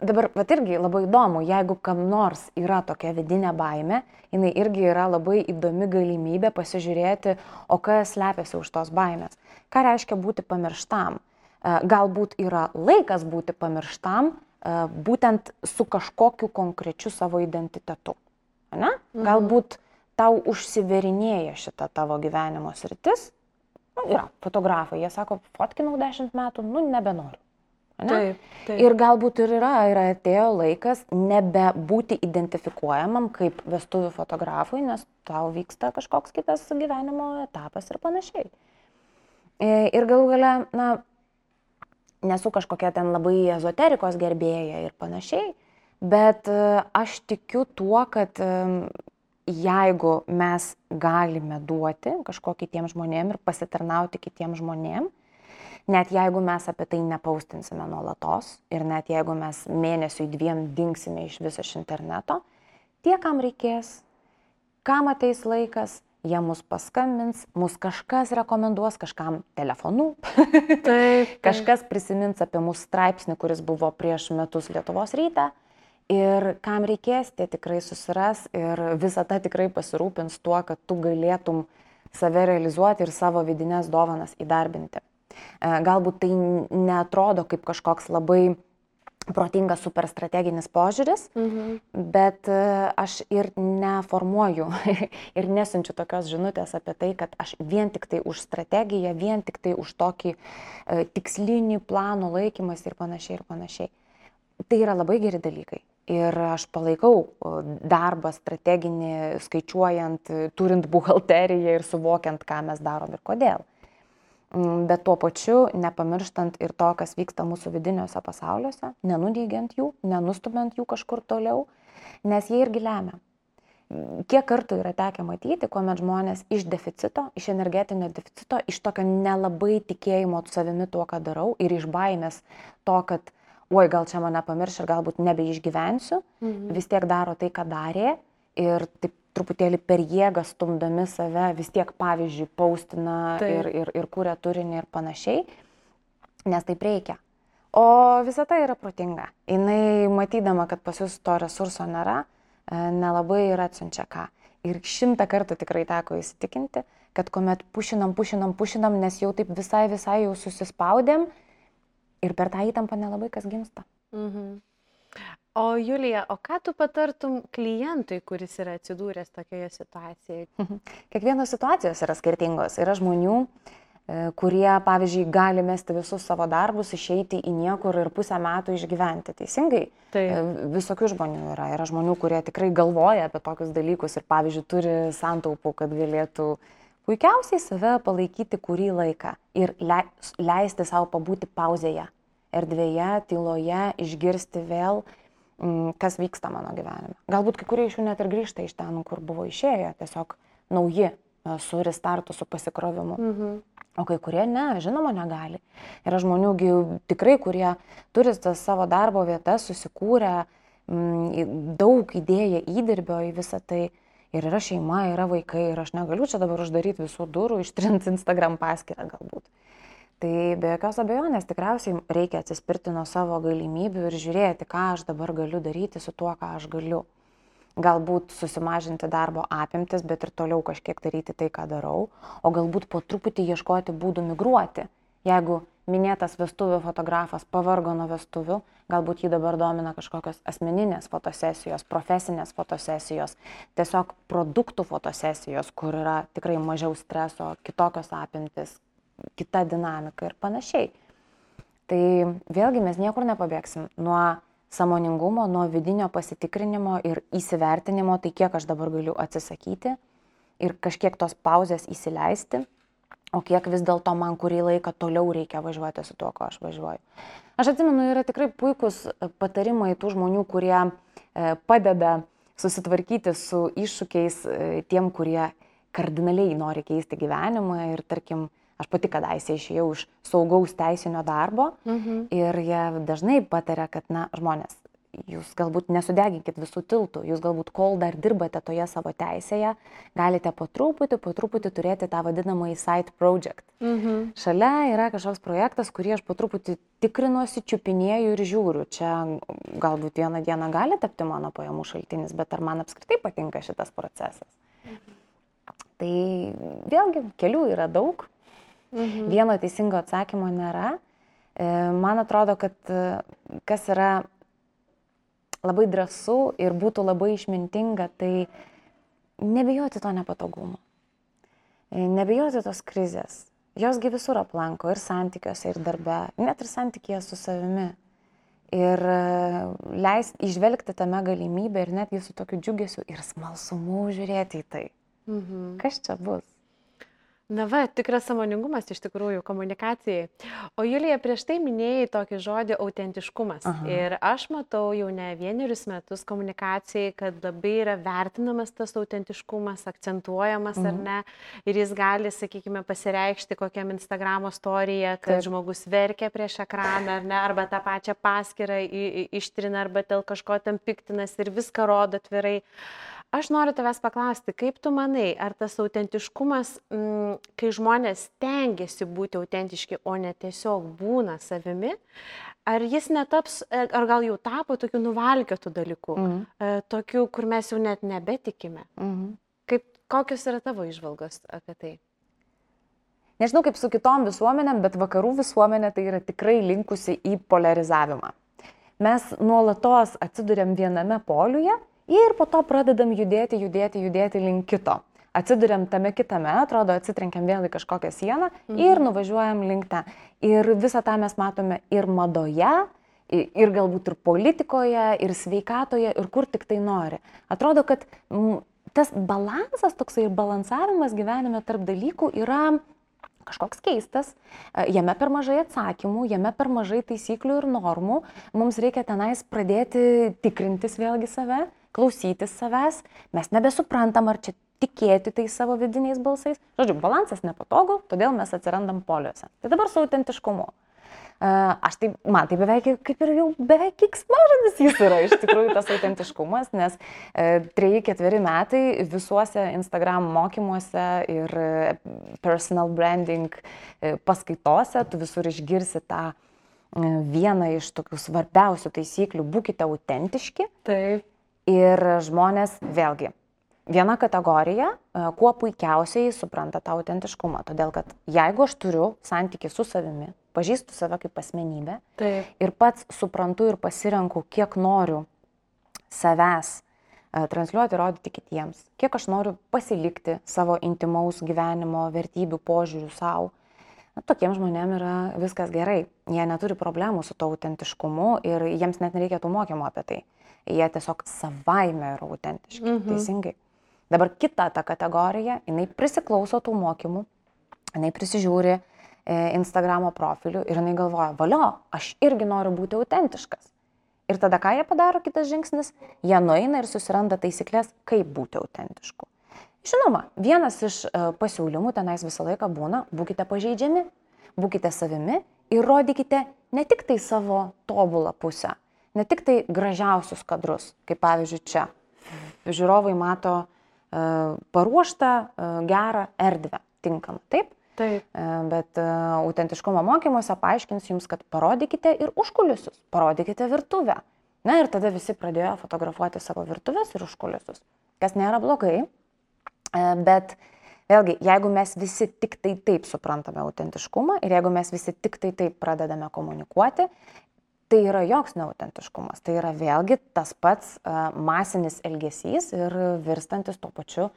dabar, va irgi labai įdomu, jeigu kam nors yra tokia vidinė baime, jinai irgi yra labai įdomi galimybė pasižiūrėti, o kas slepiasi už tos baimės. Ką reiškia būti pamirštam? E, galbūt yra laikas būti pamirštam, e, būtent su kažkokiu konkrečiu savo identitetu. Ne? Mhm. Galbūt tau užsiverinėja šita tavo gyvenimo sritis. Nu, yra fotografai, jie sako, fotkinau dešimt metų, nu nebenoriu. Taip, taip. Ir galbūt ir yra, ir atėjo laikas nebebūti identifikuojamam kaip vestuvių fotografui, nes tau vyksta kažkoks kitas gyvenimo etapas ir panašiai. E, ir galų gale, na, nesu kažkokia ten labai ezoterikos gerbėja ir panašiai, bet e, aš tikiu tuo, kad jeigu mes galime duoti kažko kitiems žmonėms ir pasitarnauti kitiems žmonėms, net jeigu mes apie tai nepaustinsime nuolatos ir net jeigu mes mėnesiui dviem dinksime iš viso iš interneto, tie, kam reikės, kam ateis laikas, jie mus paskambins, mus kažkas rekomenduos kažkam telefonu, taip, taip. kažkas prisimins apie mūsų straipsnį, kuris buvo prieš metus Lietuvos ryte. Ir kam reikės, tie tikrai susiras ir visata tikrai pasirūpins tuo, kad tu galėtum save realizuoti ir savo vidinės dovanas įdarbinti. E, galbūt tai netrodo kaip kažkoks labai protingas superstrateginis požiūris, mhm. bet e, aš ir neformuoju ir nesinčiu tokios žinutės apie tai, kad aš vien tik tai už strategiją, vien tik tai už tokį e, tikslinį plano laikymas ir panašiai ir panašiai. Tai yra labai geri dalykai. Ir aš palaikau darbą strateginį, skaičiuojant, turint buhalteriją ir suvokiant, ką mes darom ir kodėl. Mm, bet tuo pačiu nepamirštant ir to, kas vyksta mūsų vidiniuose pasauliuose, nenudeigiant jų, nenustumiant jų kažkur toliau, nes jie irgi lemia. Kiek kartų yra tekę matyti, kuomet žmonės iš deficito, iš energetinio deficito, iš tokio nelabai tikėjimo savimi tuo, ką darau ir iš baimės to, kad, oi, gal čia mane pamirš ir galbūt nebeišgyvensiu, mhm. vis tiek daro tai, ką darė ir taip truputėlį per jėgą stumdami save vis tiek, pavyzdžiui, paustina taip. ir, ir, ir kūrė turinį ir panašiai, nes taip reikia. O visa tai yra protinga. Jis matydama, kad pas jūs to resurso nėra, e, nelabai ir atsiunčia ką. Ir šimtą kartų tikrai teko įsitikinti, kad kuomet pušinam, pušinam, pušinam, nes jau taip visai, visai jau susispaudėm ir per tą įtampą nelabai kas gimsta. Mhm. O Julija, o ką tu patartum klientui, kuris yra atsidūręs tokioje situacijoje? Kiekvienos situacijos yra skirtingos. Yra žmonių, e, kurie, pavyzdžiui, gali mesti visus savo darbus, išeiti į niekur ir pusę metų išgyventi. Teisingai? Tai visokių žmonių yra. Yra žmonių, kurie tikrai galvoja apie tokius dalykus ir, pavyzdžiui, turi santaupų, kad galėtų puikiausiai save palaikyti kurį laiką ir leisti savo pabūti pauzėje, erdvėje, tyloje, išgirsti vėl Mm, kas vyksta mano gyvenime. Galbūt kai kurie iš jų net ir grįžta iš ten, kur buvo išėję, tiesiog nauji, e, su restartu, su pasikrovimu. Mhm. O kai kurie ne, žinoma, negali. Yra žmonių tikrai, kurie turi tas savo darbo vietas, susikūrę, mm, daug įdėję įdirbio į visą tai. Ir yra šeima, yra vaikai ir aš negaliu čia dabar uždaryti visų durų, ištrinti Instagram paskyrą galbūt. Tai be jokios abejonės tikriausiai reikia atsispirti nuo savo galimybių ir žiūrėti, ką aš dabar galiu daryti su tuo, ką aš galiu. Galbūt susimažinti darbo apimtis, bet ir toliau kažkiek daryti tai, ką darau, o galbūt po truputį ieškoti būdų migruoti. Jeigu minėtas vestuvių fotografas pavargo nuo vestuvių, galbūt jį dabar domina kažkokios asmeninės fotosesijos, profesinės fotosesijos, tiesiog produktų fotosesijos, kur yra tikrai mažiau streso, kitokios apimtis, kita dinamika ir panašiai. Tai vėlgi mes niekur nepabėgsim nuo samoningumo, nuo vidinio pasitikrinimo ir įsivertinimo, tai kiek aš dabar galiu atsisakyti ir kažkiek tos pauzės įsileisti, o kiek vis dėlto man kurį laiką toliau reikia važiuoti su tuo, ko aš važiuoju. Aš atsimenu, yra tikrai puikus patarimai tų žmonių, kurie e, padeda susitvarkyti su iššūkiais e, tiem, kurie kardinaliai nori keisti gyvenimą ir, tarkim, Aš pati kadaise išėjau iš saugaus teisinio darbo mhm. ir jie dažnai patarė, kad, na, žmonės, jūs galbūt nesudeginkit visų tiltų, jūs galbūt kol dar dirbate toje savo teisėje, galite po truputį, po truputį turėti tą vadinamąjį side project. Mhm. Šalia yra kažkoks projektas, kurį aš po truputį tikrinuosi, čiupinėju ir žiūriu. Čia galbūt vieną dieną gali tapti mano pajamų šaltinis, bet ar man apskritai patinka šitas procesas. Mhm. Tai vėlgi, kelių yra daug, Mhm. Vieno teisingo atsakymo nėra. E, man atrodo, kad e, kas yra labai drąsu ir būtų labai išmintinga, tai nebijoti to nepatogumo. E, nebijoti tos krizės. Josgi visur aplanko ir santykiuose, ir darbe, net ir santykėje su savimi. Ir leist išvelgti tame galimybę ir netgi su tokiu džiugesiu ir smalsumu žiūrėti į tai. Mhm. Kas čia bus? Na va, tikras samoningumas iš tikrųjų komunikacijai. O Julija, prieš tai minėjai tokį žodį autentiškumas. Aha. Ir aš matau jau ne vienerius metus komunikacijai, kad labai yra vertinamas tas autentiškumas, akcentuojamas mhm. ar ne. Ir jis gali, sakykime, pasireikšti kokiam Instagramo istoriją, kad Taip. žmogus verkia prieš ekraną ar ne, arba tą pačią paskirą ištrina, arba dėl kažko tam piktinas ir viską rodo atvirai. Aš noriu tavęs paklausti, kaip tu manai, ar tas autentiškumas, m, mm, kai žmonės tengiasi būti autentiški, o ne tiesiog būna savimi, ar jis netaps, e, ar gal jau tapo tokiu nuvalkiotų dalykų, mm. -hmm. tokiu, kur mes jau net nebetikime. Mm. -hmm. Kaip, kokios yra tavo išvalgos apie tai? Nežinau kaip su kitom visuomenėm, bet vakarų visuomenė tai yra tikrai linkusi į polarizavimą. Mes nuolatos atsidurėm viename poliuje ir po to pradedam judėti, judėti, judėti link kito. Atsiduriam tame kitame, atrodo, atsitrenkiam vėl į kažkokią sieną mhm. ir nuvažiuojam link ten. Ir visą tą mes matome ir madoje, ir galbūt ir politikoje, ir sveikatoje, ir kur tik tai nori. Atrodo, kad tas balansas, toksai ir balansavimas gyvenime tarp dalykų yra kažkoks keistas, jame per mažai atsakymų, jame per mažai taisyklių ir normų, mums reikia tenais pradėti tikrintis vėlgi save klausytis savęs, mes nebesuprantam, ar čia tikėti tai savo vidiniais balsais. Žodžiu, balansas nepatogu, todėl mes atsirandam poliuose. Tai dabar su autentiškumu. Aš tai, man tai beveik, kaip ir jau beveik kiksmažodis jis yra iš tikrųjų tas autentiškumas, nes e, treji, ketveri metai visuose Instagram mokymuose ir e, personal branding e, paskaitose tu visur išgirsi tą vieną iš tokių svarbiausių taisyklių - būkite autentiški. Taip. Ir žmonės, vėlgi, viena kategorija, e, kuo puikiausiai supranta tą autentiškumą. Todėl, kad jeigu aš turiu santykių su savimi, pažįstu save kaip asmenybę Taip. ir pats suprantu ir pasirenku, kiek noriu savęs e, transliuoti, rodyti kitiems, kiek aš noriu pasilikti savo intimaus gyvenimo vertybių požiūrių savo, Na, tokiem žmonėm yra viskas gerai. Jie neturi problemų su to autentiškumu ir jiems net nereikia tų mokymų apie tai. Jie tiesiog savaime yra autentiški. Mhm. Teisingai. Dabar kita ta kategorija, jinai prisiklauso tų mokymų, jinai prisižiūri e, Instagramo profilių ir jinai galvoja, valio, aš irgi noriu būti autentiškas. Ir tada ką jie padaro, kitas žingsnis, jie nueina ir susiranda taisyklės, kaip būti autentišku. Žinoma, vienas iš e, pasiūlymų tenais visą laiką būna, būkite pažeidžiami, būkite savimi ir rodykite ne tik tai savo tobulą pusę, ne tik tai gražiausius kadrus, kaip pavyzdžiui čia. Žiūrovai mato uh, paruoštą, uh, gerą erdvę, tinkamą, taip? Taip. Bet autentiškumo mokymuose paaiškins jums, kad parodykite ir užkulisius, parodykite virtuvę. Na ir tada visi pradėjo fotografuoti savo virtuvės ir užkulisius, kas nėra blogai, bet vėlgi, jeigu mes visi tik tai taip suprantame autentiškumą ir jeigu mes visi tik tai taip pradedame komunikuoti, tai yra joks neautentiškumas, tai yra vėlgi tas pats masinis elgesys ir virstantis tuo pačiu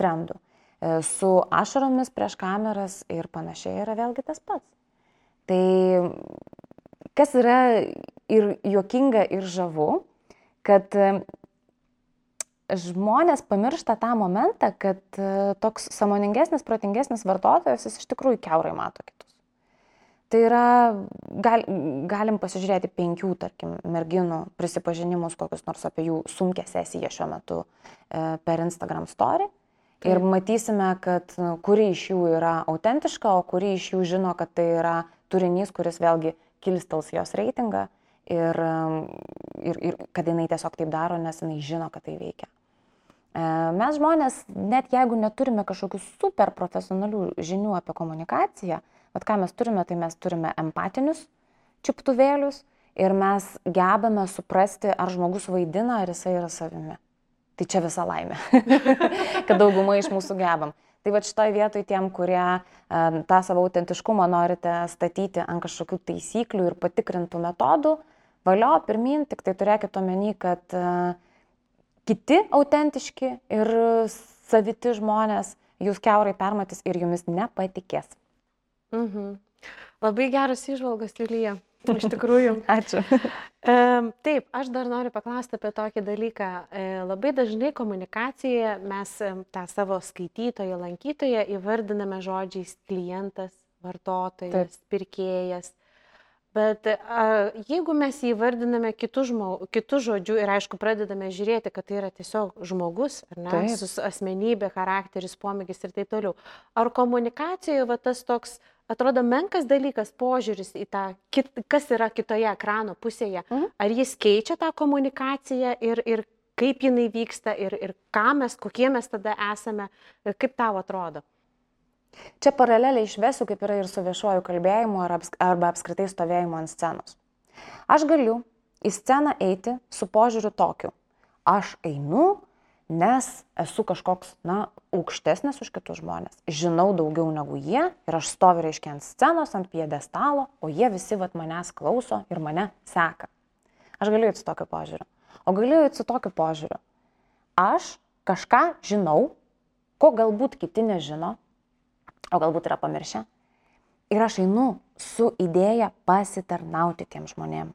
trendu. E, su ašaromis prieš kameras ir panašiai yra vėlgi tas pats. Tai kas yra ir juokinga, ir žavu, kad e, žmonės pamiršta tą momentą, kad e, toks samoningesnis, protingesnis vartotojas jis iš tikrųjų keurai mato kitus. Tai yra, gal, galim pasižiūrėti penkių, tarkim, merginų prisipažinimus, kokius nors apie jų sunkę sesiją šiuo metu e, per Instagram story. Ir matysime, kad kuri iš jų yra autentiška, o kuri iš jų žino, kad tai yra turinys, kuris vėlgi kilstels jos reitingą ir, ir, ir kad jinai tiesiog taip daro, nes jinai žino, kad tai veikia. E, mes žmonės, net jeigu neturime kažkokių super profesionalių žinių apie komunikaciją, bet ką mes turime, tai mes turime empatinius čiuptuvėlius ir mes gebame suprasti, ar žmogus vaidina, ar jisai yra savimi. Tai čia visa laimė, kad dauguma iš mūsų gebam. Tai va šitoje vietoje tiem, kurie uh, tą savo autentiškumą norite statyti ant kažkokių taisyklių ir patikrintų metodų, valio pirmin, tik tai turėkite omeny, kad uh, kiti autentiški ir saviti žmonės jūs keurai permatys ir jumis nepatikės. Mhm. Labai geras išvalgas, Julija. Iš tikrųjų. Ačiū. Taip, aš dar noriu paklausti apie tokį dalyką. E, labai dažnai komunikacijoje mes tą savo skaitytoją, lankytoją įvardiname žodžiais klientas, vartotojas, Taip. pirkėjas. Bet a, jeigu mes jį vardiname kitų, žmog, kitų žodžių ir aišku pradedame žiūrėti, kad tai yra tiesiog žmogus, ar ne, taip. asmenybė, charakteris, pomėgis ir taip toliau, ar komunikacijoje va, tas toks atrodo menkas dalykas požiūris į tą, kit, kas yra kitoje ekrano pusėje. Mhm. Ar jis keičia tą komunikaciją ir, ir kaip jinai vyksta ir, ir ką mes, kokie mes tada esame, kaip tau atrodo? Čia paraleliai išvesiu, kaip yra ir su viešuoju kalbėjimu arba apskritai stovėjimu ant scenos. Aš galiu į sceną eiti su požiūriu tokiu. Aš einu nes esu kažkoks, na, aukštesnis už kitus žmonės. Žinau daugiau negu jie ir aš stoviu, reiškia, ant scenos, ant piedestalo, o jie visi vat manęs klauso ir mane seka. Aš galiu eiti su tokiu požiūriu. O galiu eiti su tokiu požiūriu. Aš kažką žinau, ko galbūt kiti nežino, o galbūt yra pamiršę. Ir aš einu su idėja pasitarnauti tiem žmonėm.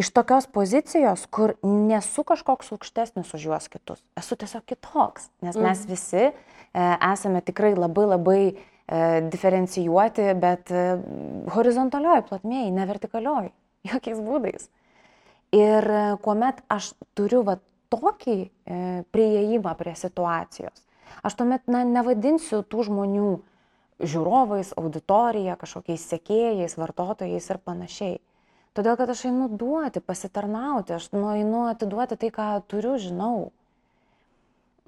Iš tokios pozicijos, kur nesu kažkoks aukštesnis už juos kitus, esu tiesiog kitoks, nes mes mhm. visi e, esame tikrai labai labai e, diferencijuoti, bet e, horizontalioj plotmėje, ne vertikalioj, jokiais būdais. Ir e, kuomet aš turiu va, tokį e, prieėjimą prie situacijos, aš tuomet na, nevadinsiu tų žmonių žiūrovais, auditorija, kažkokiais sekėjais, vartotojais ir panašiai. Todėl, kad aš einu duoti, pasitarnauti, aš nueinu atiduoti tai, ką turiu, žinau.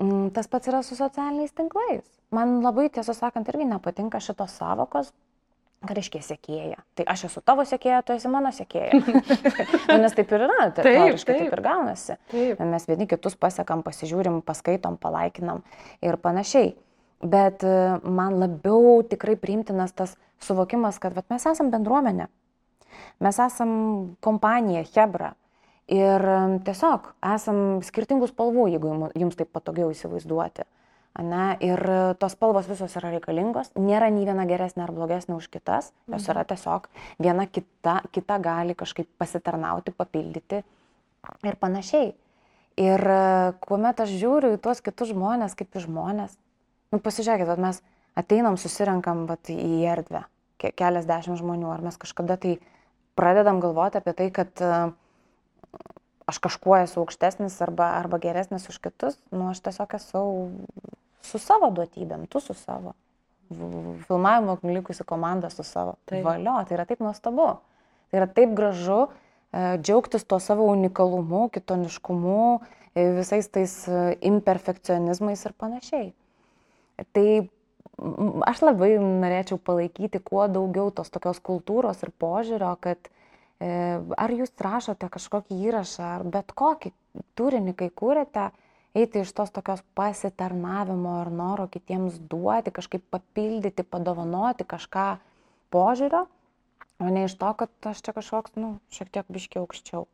Mm, tas pats yra su socialiniais tinklais. Man labai, tiesą sakant, irgi nepatinka šitos savokos, reiškia sėkėja. Tai aš esu tavo sėkėja, tu esi mano sėkėja. nu, nes taip ir yra, tai taip, taip. taip ir gaunasi. Taip. Mes vieni kitus pasiekam, pasižiūrim, paskaitom, palaikinam ir panašiai. Bet e, man labiau tikrai priimtinas tas suvokimas, kad vat, mes esame bendruomenė. Mes esam kompanija, Hebra. Ir tiesiog esam skirtingų spalvų, jeigu jums taip patogiau įsivaizduoti. Ne? Ir tos spalvos visos yra reikalingos, nėra nei viena geresnė ar blogesnė už kitas, jos yra tiesiog viena kita, kita gali kažkaip pasitarnauti, papildyti ir panašiai. Ir kuomet aš žiūriu į tuos kitus žmonės kaip į žmonės, nu pasižiūrėkit, mes ateinam, susirenkam vat, į erdvę, keliasdešimt žmonių, ar mes kažkada tai pradedam galvoti apie tai, kad uh, aš kažkuo esu aukštesnis arba, arba geresnis už kitus, nu aš tiesiog esu su savo duotybėm, tu su savo. Filmavimo likusi komanda su savo. Taip. Valio, tai yra taip nuostabu. Tai yra taip gražu e, džiaugtis tuo savo unikalumu, kitoniškumu, e, visais tais e, imperfekcionizmais ir panašiai. Tai aš labai norėčiau palaikyti kuo daugiau tos tokios kultūros ir požiūrio, kad E, ar jūs rašote kažkokį įrašą, ar bet kokį turinį, kai kūrėte, eiti iš tos tokios pasitarnavimo ar noro kitiems duoti, kažkaip papildyti, padovanoti kažką požiūrio, o ne iš to, kad aš čia kažkoks, nu, šiek tiek biškiai aukščiau.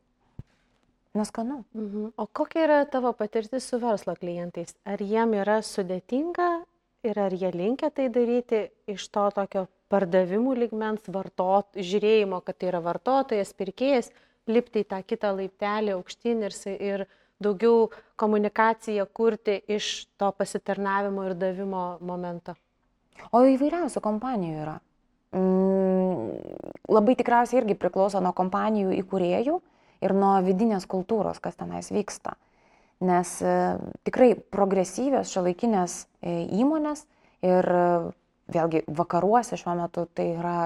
Neskanu. Mhm. O kokia yra tavo patirtis su verslo klientais? Ar jiem yra sudėtinga ir ar jie linkia tai daryti iš to tokio pardavimų lygmens, vartot, žiūrėjimo, kad tai yra vartotojas, pirkėjas, lipti į tą kitą laiptelį aukštyn ir, ir daugiau komunikaciją kurti iš to pasitarnavimo ir davimo momento. O įvairiausių kompanijų yra. Mm, labai tikriausiai irgi priklauso nuo kompanijų įkūrėjų ir nuo vidinės kultūros, kas tenais vyksta. Nes e, tikrai progresyvios šiolaikinės e, įmonės ir vėlgi vakaruose šiuo metu tai yra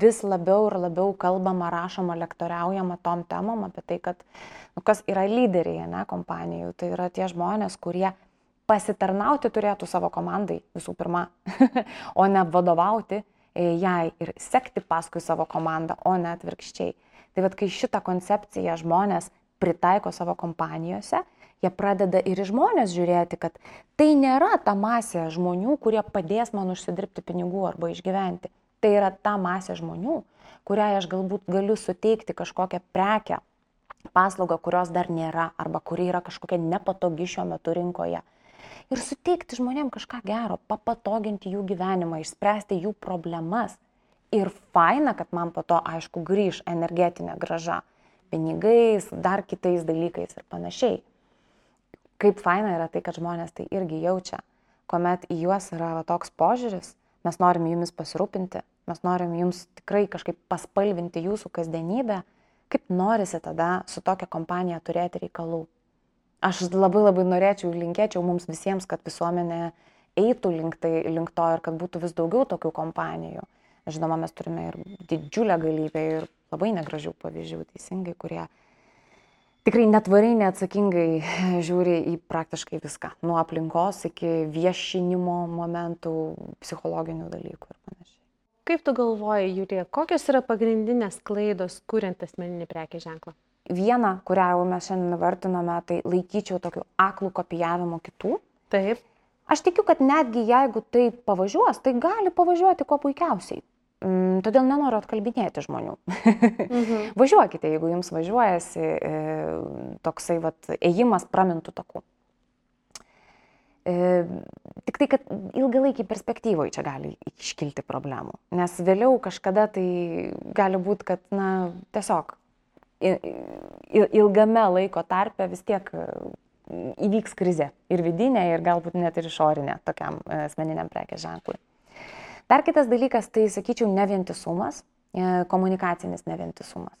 vis labiau ir labiau kalbama, rašoma, lektoriaujama tom temom apie tai, kad nu, kas yra lyderiai ne, kompanijų. Tai yra tie žmonės, kurie pasitarnauti turėtų savo komandai visų pirma, o ne vadovauti e, jai ir sekti paskui savo komandą, o ne atvirkščiai. Tai vad, kai šitą koncepciją žmonės pritaiko savo kompanijose, jie pradeda ir į žmonės žiūrėti, kad tai nėra ta masė žmonių, kurie padės man užsidirbti pinigų arba išgyventi. Tai yra ta masė žmonių, kuriai aš galbūt galiu suteikti kažkokią prekę, paslaugą, kurios dar nėra arba kuri yra kažkokia nepatogi šiuo metu rinkoje. Ir suteikti žmonėms kažką gero, papatoginti jų gyvenimą, išspręsti jų problemas. Ir faina, kad man po to, aišku, grįž energetinė graža pinigais, dar kitais dalykais ir panašiai kaip faina yra tai, kad žmonės tai irgi jaučia, kuomet į juos yra va, toks požiūris, mes norim jumis pasirūpinti, mes norim jums tikrai kažkaip paspalvinti jūsų kasdienybę, kaip norisi tada su tokia kompanija turėti reikalų. Aš labai labai norėčiau ir linkėčiau mums visiems, kad visuomenė eitų link, tai, link to ir kad būtų vis daugiau tokių kompanijų. Žinoma, mes turime ir didžiulę galybę ir labai negražių pavyzdžių, teisingai, kurie tikrai netvariai, neatsakingai žiūri į praktiškai viską. Nuo aplinkos iki viešinimo momentų, psichologinių dalykų ir panašiai. Kaip tu galvoji, Julija, kokios yra pagrindinės klaidos, kuriant asmeninį prekį ženklą? Viena, kurią jau mes šiandien vartinome, tai laikyčiau tokiu aklų kopijavimu kitų. Taip. Aš tikiu, kad netgi jeigu tai pavažiuos, tai gali pavažiuoti kuo puikiausiai. Todėl nenoriu atkalbinėti žmonių. mhm. Važiuokite, jeigu jums važiuojasi toksai vat, ėjimas pramintų takų. Tik tai, kad ilgalaikį perspektyvoje čia gali iškilti problemų. Nes vėliau kažkada tai gali būti, kad, na, tiesiog ilgame laiko tarpe vis tiek įvyks krize. Ir vidinė, ir galbūt net ir išorinė tokiam asmeniniam prekės ženklui. Dar kitas dalykas, tai sakyčiau, nevientisumas, e, komunikacinis nevientisumas.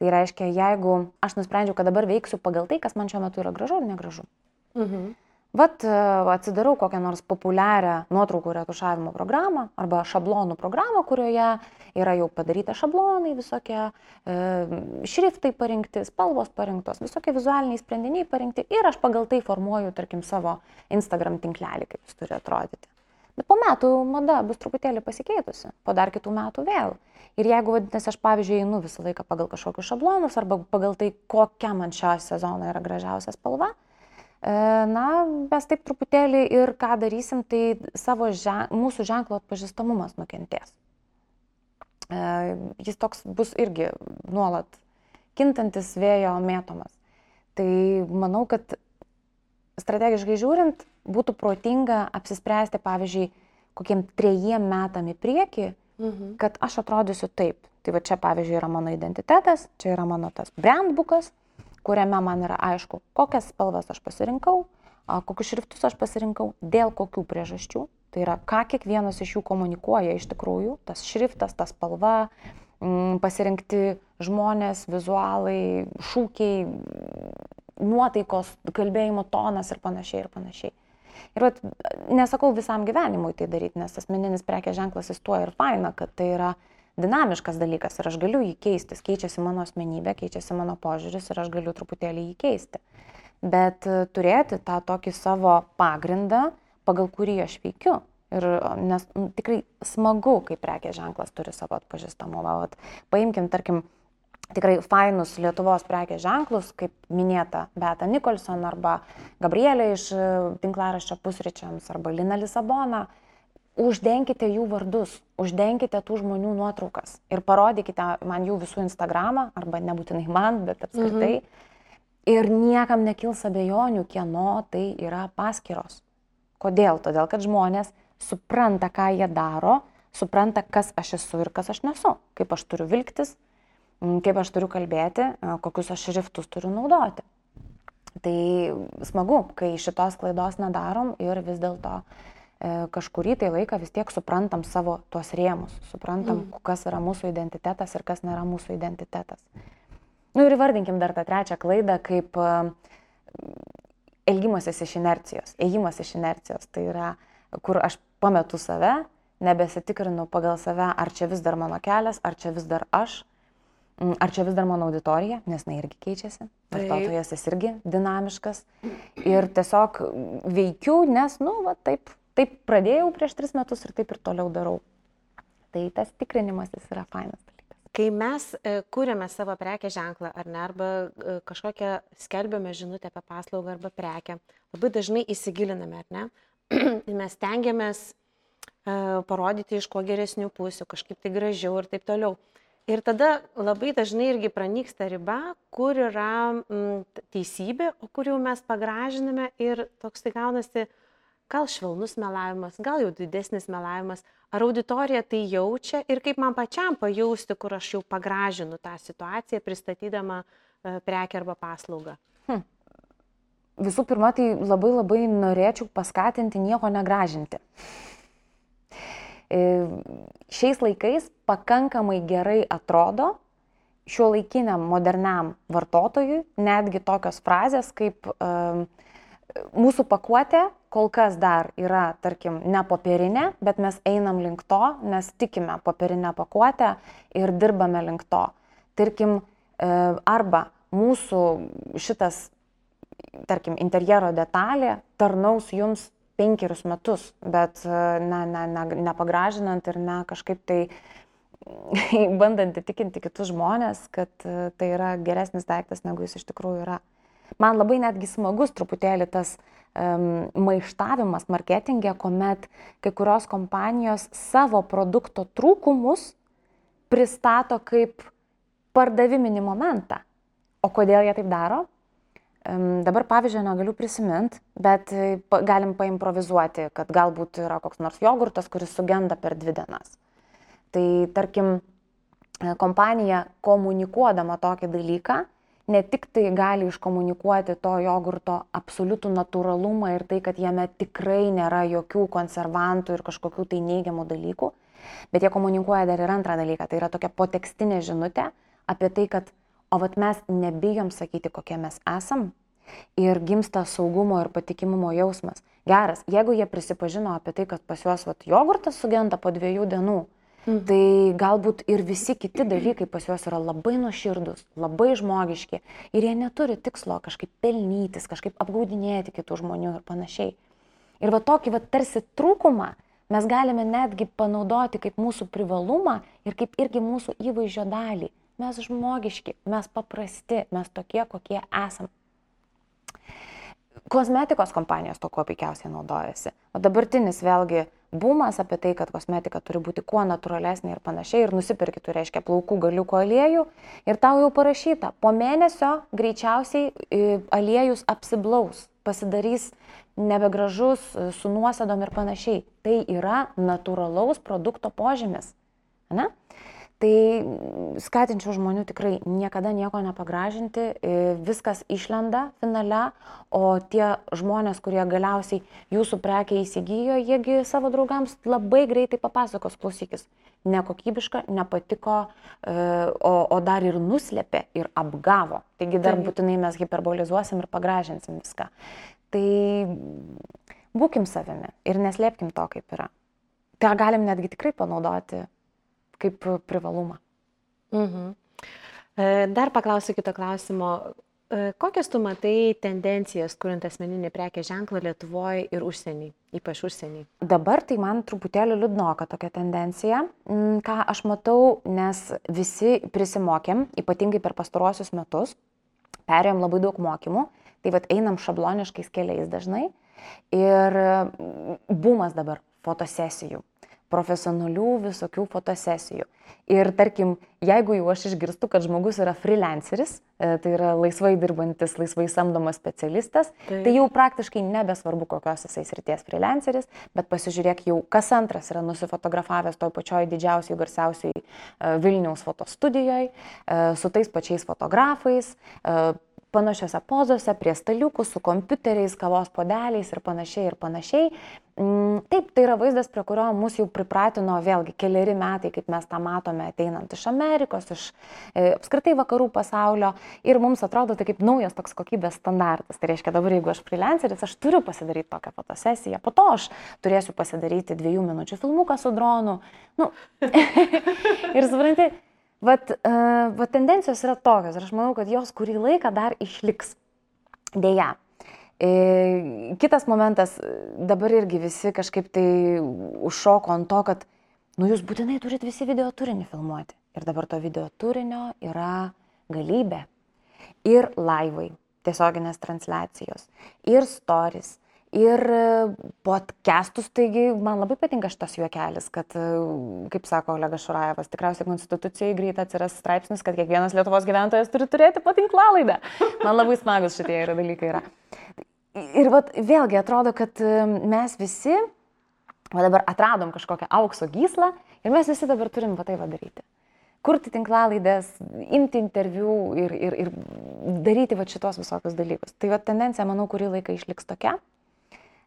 Tai reiškia, jeigu aš nusprendžiau, kad dabar veiksiu pagal tai, kas man šiuo metu yra gražu ar negražu. Mhm. Vat e, atsidarau kokią nors populiarią nuotraukų retušavimo programą arba šablonų programą, kurioje yra jau padaryta šablonai visokie, e, šriftai parinkti, spalvos parinktos, visokie vizualiniai sprendiniai parinkti ir aš pagal tai formuoju, tarkim, savo Instagram tinklelį, kaip jis turi atrodyti. Bet po metų mada bus truputėlį pasikeitusi, po dar kitų metų vėl. Ir jeigu, vadinasi, aš pavyzdžiui, einu visą laiką pagal kažkokius šablonus arba pagal tai, kokia man šią sezoną yra gražiausia spalva, e, na, mes taip truputėlį ir ką darysim, tai savo žen, mūsų ženklo atpažįstamumas nukentės. E, jis toks bus irgi nuolat kintantis vėjo mėtomas. Tai manau, kad strategiškai žiūrint, būtų protinga apsispręsti, pavyzdžiui, kokiem trejiem metam į priekį, mhm. kad aš atrodysiu taip. Tai va čia, pavyzdžiui, yra mano identitetas, čia yra mano tas brandbukas, kuriame man yra aišku, kokias spalvas aš pasirinkau, kokius šriftus aš pasirinkau, dėl kokių priežasčių. Tai yra, ką kiekvienas iš jų komunikuoja iš tikrųjų, tas šriftas, ta spalva, pasirinkti žmonės, vizualai, šūkiai, nuotaikos, kalbėjimo tonas ir panašiai ir panašiai. Ir vat, nesakau visam gyvenimui tai daryti, nes asmeninis prekės ženklas jis tuo ir faina, kad tai yra dinamiškas dalykas ir aš galiu jį keistis, keičiasi mano asmenybė, keičiasi mano požiūris ir aš galiu truputėlį jį keisti. Bet e, turėti tą tokį savo pagrindą, pagal kurį aš veikiu. Ir nes nu, tikrai smagu, kai prekės ženklas turi savo atpažįstamumą. Paimkim, tarkim, tikrai fainus Lietuvos prekės ženklus, kaip minėta Beta Nikolson arba Gabrielė iš e, tinklaraščio pusryčiams arba Lina Lisabona, uždenkite jų vardus, uždenkite tų žmonių nuotraukas ir parodykite man jų visų Instagramą, arba nebūtinai man, bet apskritai. Mhm. Ir niekam nekils abejonių, kieno tai yra paskiros. Kodėl? Todėl, kad žmonės supranta, ką jie daro, supranta, kas aš esu ir kas aš nesu, kaip aš turiu vilktis, kaip aš turiu kalbėti, kokius aš šriftus turiu naudoti. Tai smagu, kai šitos klaidos nedarom ir vis dėlto e, kažkurį tai laiką vis tiek suprantam savo tuos rėmus, suprantam, mm. kas yra mūsų identitetas ir kas nėra mūsų identitetas. Na nu, ir įvardinkim dar tą trečią klaidą kaip e, elgimasis iš inercijos, ėjimas iš inercijos. Tai yra, kur aš pametu save, nebesitikrinu pagal save, ar čia vis dar mano kelias, ar čia vis dar aš, Mm, ar čia vis dar mano auditorija, nes jinai irgi keičiasi, vartotojas jis irgi dinamiškas. Ir tiesiog veikiu, nes, nu, va, taip, taip pradėjau prieš tris metus ir taip ir toliau darau. Tai tas tikrinimas jis yra fainas dalykas. Kai mes e, kūrėme savo prekę ženklą ar ne, arba e, kažkokią skelbėme žinutę apie paslaugą arba prekę, labai dažnai įsigiliname, ar ne? mes tengiamės e, parodyti iš kuo geresnių pusių, kažkaip tai gražiau ir taip toliau. Ir tada labai dažnai irgi pranyksta riba, kur yra m, mm, teisybė, o kur jau mes pagražiname ir toks tai gaunasi gal švelnus melavimas, gal jau didesnis melavimas. Ar auditorija tai jaučia ir kaip man pačiam pajausti, kur aš jau pagražinu tą situaciją, pristatydama e, prekę arba paslaugą. Hm. Visų pirma, tai labai labai norėčiau paskatinti nieko negražinti. E, šiais laikais pakankamai gerai atrodo šio laikiniam moderniam vartotojui netgi tokios frazės kaip um, mūsų pakuotė kol kas dar yra, tarkim, ne popierinė, bet mes einam link to, nes tikime popierinę pakuotę ir dirbame link to. Tarkim, e, arba mūsų šitas, tarkim, interjero detalė tarnaus jums penkerius metus, bet ne, ne, ne, nepagražinant ir ne kažkaip tai bandant įtikinti kitus žmonės, kad tai yra geresnis daiktas, negu jis iš tikrųjų yra. Man labai netgi smagus truputėlį tas um, maištavimas marketingė, kuomet kai kurios kompanijos savo produkto trūkumus pristato kaip pardaviminį momentą. O kodėl jie taip daro? Dabar pavyzdžio negaliu prisiminti, bet e, galim paimprovizuoti, kad galbūt yra koks nors jogurtas, kuris sugenda per dvi dienas. Tai tarkim, e, kompanija komunikuodama tokį dalyką, ne tik tai gali iškomunikuoti to jogurto absoliutų natūralumą ir tai, kad jame tikrai nėra jokių konservantų ir kažkokių tai neigiamų dalykų, bet jie komunikuoja dar ir antrą dalyką, tai yra tokia potekstinė žinutė apie tai, kad O vat mes nebijom sakyti, kokie mes esam ir gimsta saugumo ir patikimumo jausmas. Geras, jeigu jie prisipažino apie tai, kad pas juos vat, jogurtas sugenda po dviejų dienų, mhm. tai galbūt ir visi kiti dalykai pas juos yra labai nuoširdus, labai žmogiški ir jie neturi tikslo kažkaip pelnytis, kažkaip apgaudinėti kitų žmonių ir panašiai. Ir va tokį va tarsi trūkumą mes galime netgi panaudoti kaip mūsų privalumą ir kaip irgi mūsų įvaizdžio dalį. Mes žmogiški, mes paprasti, mes tokie, kokie esam. Kosmetikos kompanijos to kuo puikiausiai naudojasi. O dabartinis vėlgi bumas apie tai, kad kosmetika turi būti kuo natūralesnė ir panašiai, ir nusipirki, tu reiškia, plaukų galiuko aliejų, ir tau jau parašyta, po mėnesio greičiausiai aliejus apsiblaus, pasidarys nebegražus, su nuosėdom ir panašiai. Tai yra natūralaus produkto požymis. Ne? Tai skatinčiau žmonių tikrai niekada nieko nepagražinti, e, viskas išlenda finale, o tie žmonės, kurie galiausiai jūsų prekia įsigijo, jiegi savo draugams labai greitai papasakos, klausykis, nekokybiška, nepatiko, e, o, o dar ir nuslėpė ir apgavo. Taigi dar būtinai mes hiperbolizuosim ir pagražinsim viską. Tai būkim savimi ir neslėpkim to, kaip yra. Tai galim netgi tikrai panaudoti kaip privalumą. Mhm. E, dar paklausiu kito klausimo. E, kokias tu matai tendencijas, kuriant asmeninį prekės ženklą Lietuvoje ir užsienį, ypač užsienį? Dabar tai man truputėlį liūdnoka tokia tendencija, mm, ką aš matau, nes visi prisimokėm, ypatingai per pastaruosius metus, perėjom labai daug mokymų, tai vad einam šabloniškais keliais dažnai ir mm, bumas dabar fotosesijų profesionalių visokių fotosesijų. Ir tarkim, jeigu jau aš išgirstu, kad žmogus yra freelanceris, e, tai yra laisvai dirbantis, laisvai samdomas specialistas, tai, tai jau praktiškai nebesvarbu, kokios jisai srities freelanceris, bet pasižiūrėk jau, kas antras yra nusifotografavęs toj pačioj didžiausiai, garsiausiai e, Vilniaus fotostudijoje, su tais pačiais fotografais, e, panašiose pozose, prie staliukų, su kompiuteriais, kavos podeliais ir panašiai ir panašiai. Mm, taip, tai yra vaizdas, prie kurio mus jau pripratino vėlgi keliari metai, kaip mes tą matome ateinant iš Amerikos, iš e, apskritai vakarų pasaulio ir mums atrodo tai kaip naujas toks kokybės standartas. Tai reiškia dabar, jeigu aš freelanceris, aš turiu pasidaryti tokią fotosesiją, po to aš turėsiu pasidaryti dviejų minučių filmuką su dronu. Nu. ir supranti, Vat, uh, vat tendencijos yra tokios ir aš manau, kad jos kurį laiką dar išliks. Deja. Kitas momentas, dabar irgi visi kažkaip tai užšoko ant to, kad, nu jūs būtinai turit visi video turinį filmuoti. Ir dabar to video turinio yra galybė. Ir laivai, tiesioginės transliacijos, ir stories, Ir e, podcastus, taigi man labai patinka šitas juokelis, kad, e, kaip sako Olegas Šurajevas, tikriausiai konstitucijai greit atsiras straipsnis, kad kiekvienas Lietuvos gyventojas turi turėti patinklą-laidą. Man labai smagus šitie yra dalykai yra. Ir vat, vėlgi atrodo, kad mes visi, o dabar atradom kažkokią aukso gyslą ir mes visi dabar turim va tai padaryti. Kurti tinklalaidės, imti interviu ir, ir, ir daryti va šitos visokius dalykus. Tai va tendencija, manau, kurį laiką išliks tokia.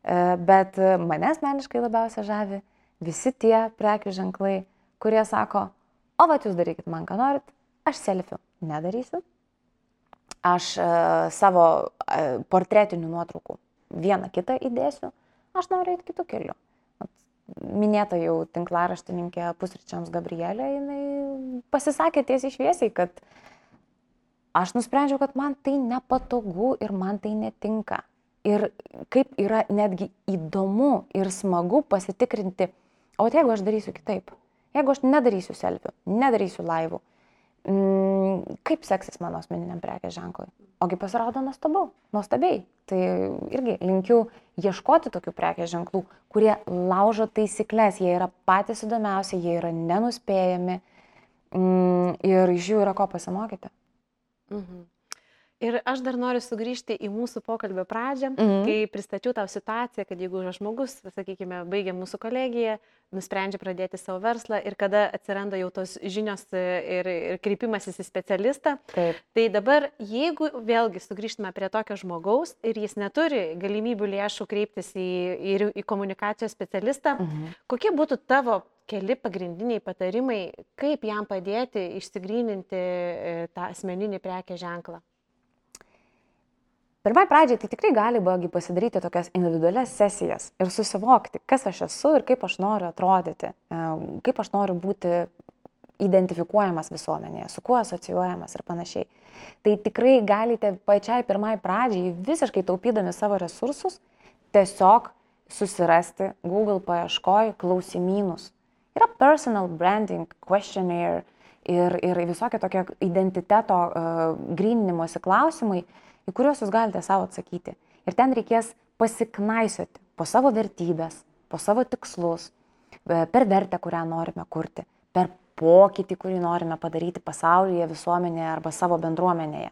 E, bet mane asmeniškai labiausia žavi visi tie prekių ženklai, kurie sako, o va jūs darykit man, ką norit, aš selfių nedarysiu, aš uh, savo uh, portretinių nuotraukų vieną kitą įdėsiu, aš noriu eiti kitų kelių. Minėta jau tinklaraštininkė pusryčiams Gabrielė, jinai pasisakė tiesiai šviesiai, kad aš nusprendžiau, kad man tai nepatogu ir man tai netinka ir kaip yra netgi įdomu ir smagu pasitikrinti, o jeigu aš darysiu kitaip, jeigu aš nedarysiu selfių, nedarysiu laivų, mm, kaip seksis mano asmeniniam prekės ženklui. Ogi pasirodo nuostabu, nuostabiai. Tai irgi linkiu ieškoti tokių prekės ženklų, kurie laužo taisyklės, jie yra patys įdomiausi, jie yra nenuspėjami mm, ir iš jų yra ko pasimokyti. Mhm. Ir aš dar noriu sugrįžti į mūsų pokalbio pradžią, mhm. kai pristačiau tau situaciją, kad jeigu žmogus, sakykime, baigia mūsų kolegiją, nusprendžia pradėti savo verslą ir kada atsiranda jau tos žinios ir, ir kreipimasis į specialistą, Taip. tai dabar jeigu vėlgi sugrįžtume prie tokio žmogaus ir jis neturi galimybių lėšų kreiptis į, į, į komunikacijos specialistą, mhm. kokie būtų tavo keli pagrindiniai patarimai, kaip jam padėti išsigryninti e, tą asmeninį prekę ženklą? Pirmai pradžiai tai tikrai gali būgi pasidaryti tokias individualias sesijas ir susivokti, kas aš esu ir kaip aš noriu atrodyti, e, kaip aš noriu būti identifikuojamas visuomenėje, su kuo asocijuojamas ir panašiai. Tai tikrai galite pačiai pirmai pradžiai, visiškai taupydami savo resursus, tiesiog susirasti Google paieškoj klausimynus. Yra personal branding questionnaire ir, ir visokie tokie identiteto uh, grininimuose klausimai, į kuriuos jūs galite savo atsakyti. Ir ten reikės pasiknaisioti po savo vertybės, po savo tikslus, e, per vertę, kurią norime kurti, per pokytį, kurį norime padaryti pasaulyje, visuomenėje arba savo bendruomenėje,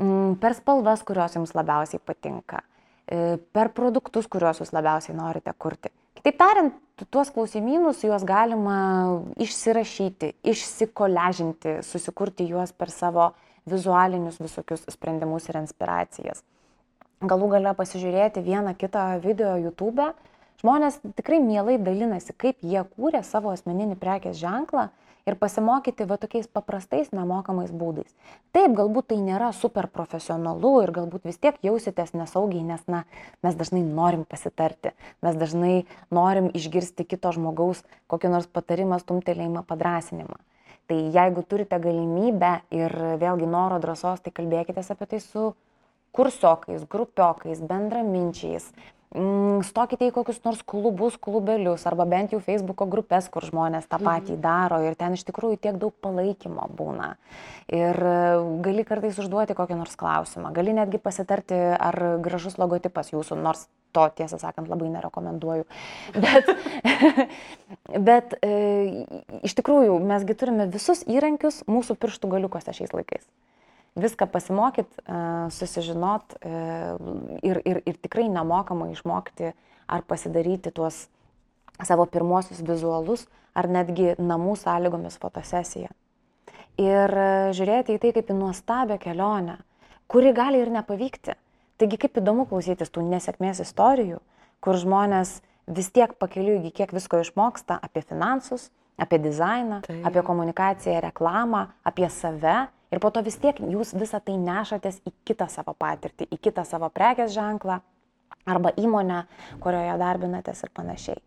mm, per spalvas, kurios jums labiausiai patinka, e, per produktus, kuriuos jūs labiausiai norite kurti. Kitaip tariant, tuos klausimynus juos galima išsirašyti, išsikoležinti, susikurti juos per savo vizualinius visokius sprendimus ir inspiracijas. Galų gale pasižiūrėti vieną kitą video YouTube. Žmonės tikrai mielai dalinasi, kaip jie kūrė savo asmeninį prekės ženklą ir pasimokyti va tokiais paprastais nemokamais būdais. Taip, galbūt tai nėra super profesionalu ir galbūt vis tiek jausitės nesaugiai, nes na, mes dažnai norim pasitarti, mes dažnai norim išgirsti kito žmogaus kokį nors patarimą, stumtelėjimą, padrasinimą. Tai jeigu turite galimybę ir vėlgi noro drąsos, tai kalbėkite apie tai su kursiokais, grupiokais, bendraminčiais, stokite į kokius nors klubus, klubelius arba bent jau Facebook'o grupės, kur žmonės tą patį mhm. daro ir ten iš tikrųjų tiek daug palaikymo būna. Ir e, gali kartais užduoti kokį nors klausimą, gali netgi pasitarti, ar gražus logotipas jūsų, nors to tiesą sakant labai nerekomenduoju. Bet, bet e, iš tikrųjų mesgi turime visus įrankius mūsų pirštų galiukose šiais laikais viską pasimokyt, e, susižinot e, ir, ir, ir tikrai nemokamai išmokti ar pasidaryti tuos savo pirmosius vizualus ar netgi namų sąlygomis fotosesiją. Ir e, žiūrėti į tai kaip į nuostabią kelionę, kuri gali ir nepavykti. Taigi kaip įdomu klausytis tų nesėkmės istorijų, kur žmonės vis tiek pakeliu iki kiek visko išmoksta apie finansus, apie dizainą, tai. apie komunikaciją, reklamą, apie save Ir po to vis tiek jūs visą tai nešatės į kitą savo patirtį, į kitą savo prekės ženklą arba įmonę, kurioje darbinatės ir panašiai.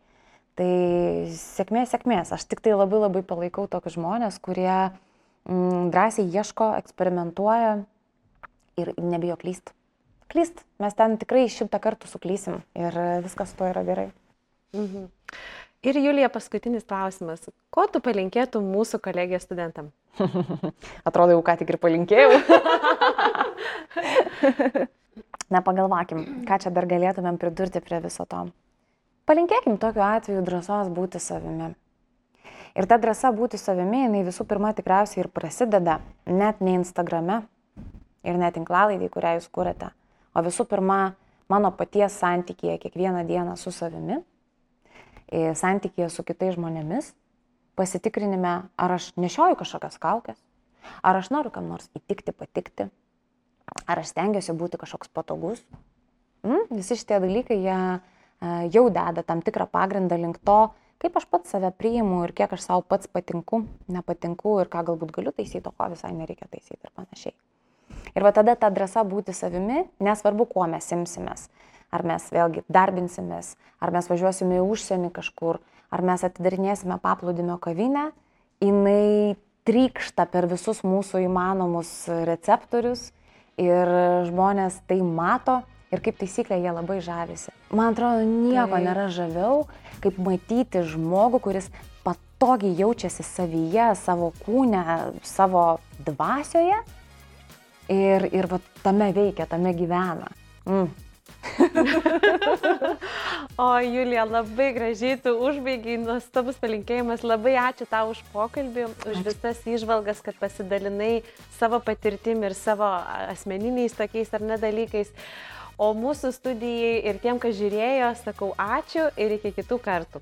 Tai sėkmės, sėkmės. Aš tik tai labai labai palaikau tokius žmonės, kurie mm, drąsiai ieško, eksperimentuoja ir nebijo klyst. Klyst, mes ten tikrai šimtą kartų suklysim ir viskas to yra gerai. Mhm. Ir Julija, paskutinis klausimas. Ko tu palinkėtum mūsų kolegijos studentam? Atrodo, jau ką tik ir palinkėjau. Nepagalvokim, ką čia dar galėtumėm pridurti prie viso to. Palinkėkim tokiu atveju drąsos būti savimi. Ir ta drąsa būti savimi, jinai visų pirma tikriausiai ir prasideda net ne Instagrame ir net tinklalaidai, kurią jūs kūrėte, o visų pirma mano paties santykėje kiekvieną dieną su savimi santykėje su kitais žmonėmis, pasitikrinime, ar aš nešioju kažkokias kaukės, ar aš noriu kam nors įtikti, patikti, ar aš stengiuosi būti kažkoks patogus. Mm, visi šitie dalykai jie jau deda tam tikrą pagrindą link to, kaip aš pats save priimu ir kiek aš savo pats patinku, nepatinku ir ką galbūt galiu taisyti, o ko visai nereikia taisyti ir panašiai. Ir va tada ta drąsa būti savimi, nesvarbu, kuo mes imsimės ar mes vėlgi darbinsimės, ar mes važiuosime į užsienį kažkur, ar mes atidarinėsime paplūdimio kavinę, jinai trykšta per visus mūsų įmanomus receptorius ir žmonės tai mato ir kaip taisyklė jie labai žavisi. Man atrodo, nieko tai. nėra žaviau, kaip matyti žmogų, kuris patogiai jaučiasi savyje, savo kūne, savo dvasioje ir, ir va, tame veikia, tame gyvena. Mm. o Julija, labai gražiai tu užbaigiai, nuostabus palinkėjimas, labai ačiū tau už pokalbį, už ačiū. visas išvalgas, kad pasidalinai savo patirtim ir savo asmeniniais tokiais ar nedalykais. O mūsų studijai ir tiem, kas žiūrėjo, sakau ačiū ir iki kitų kartų.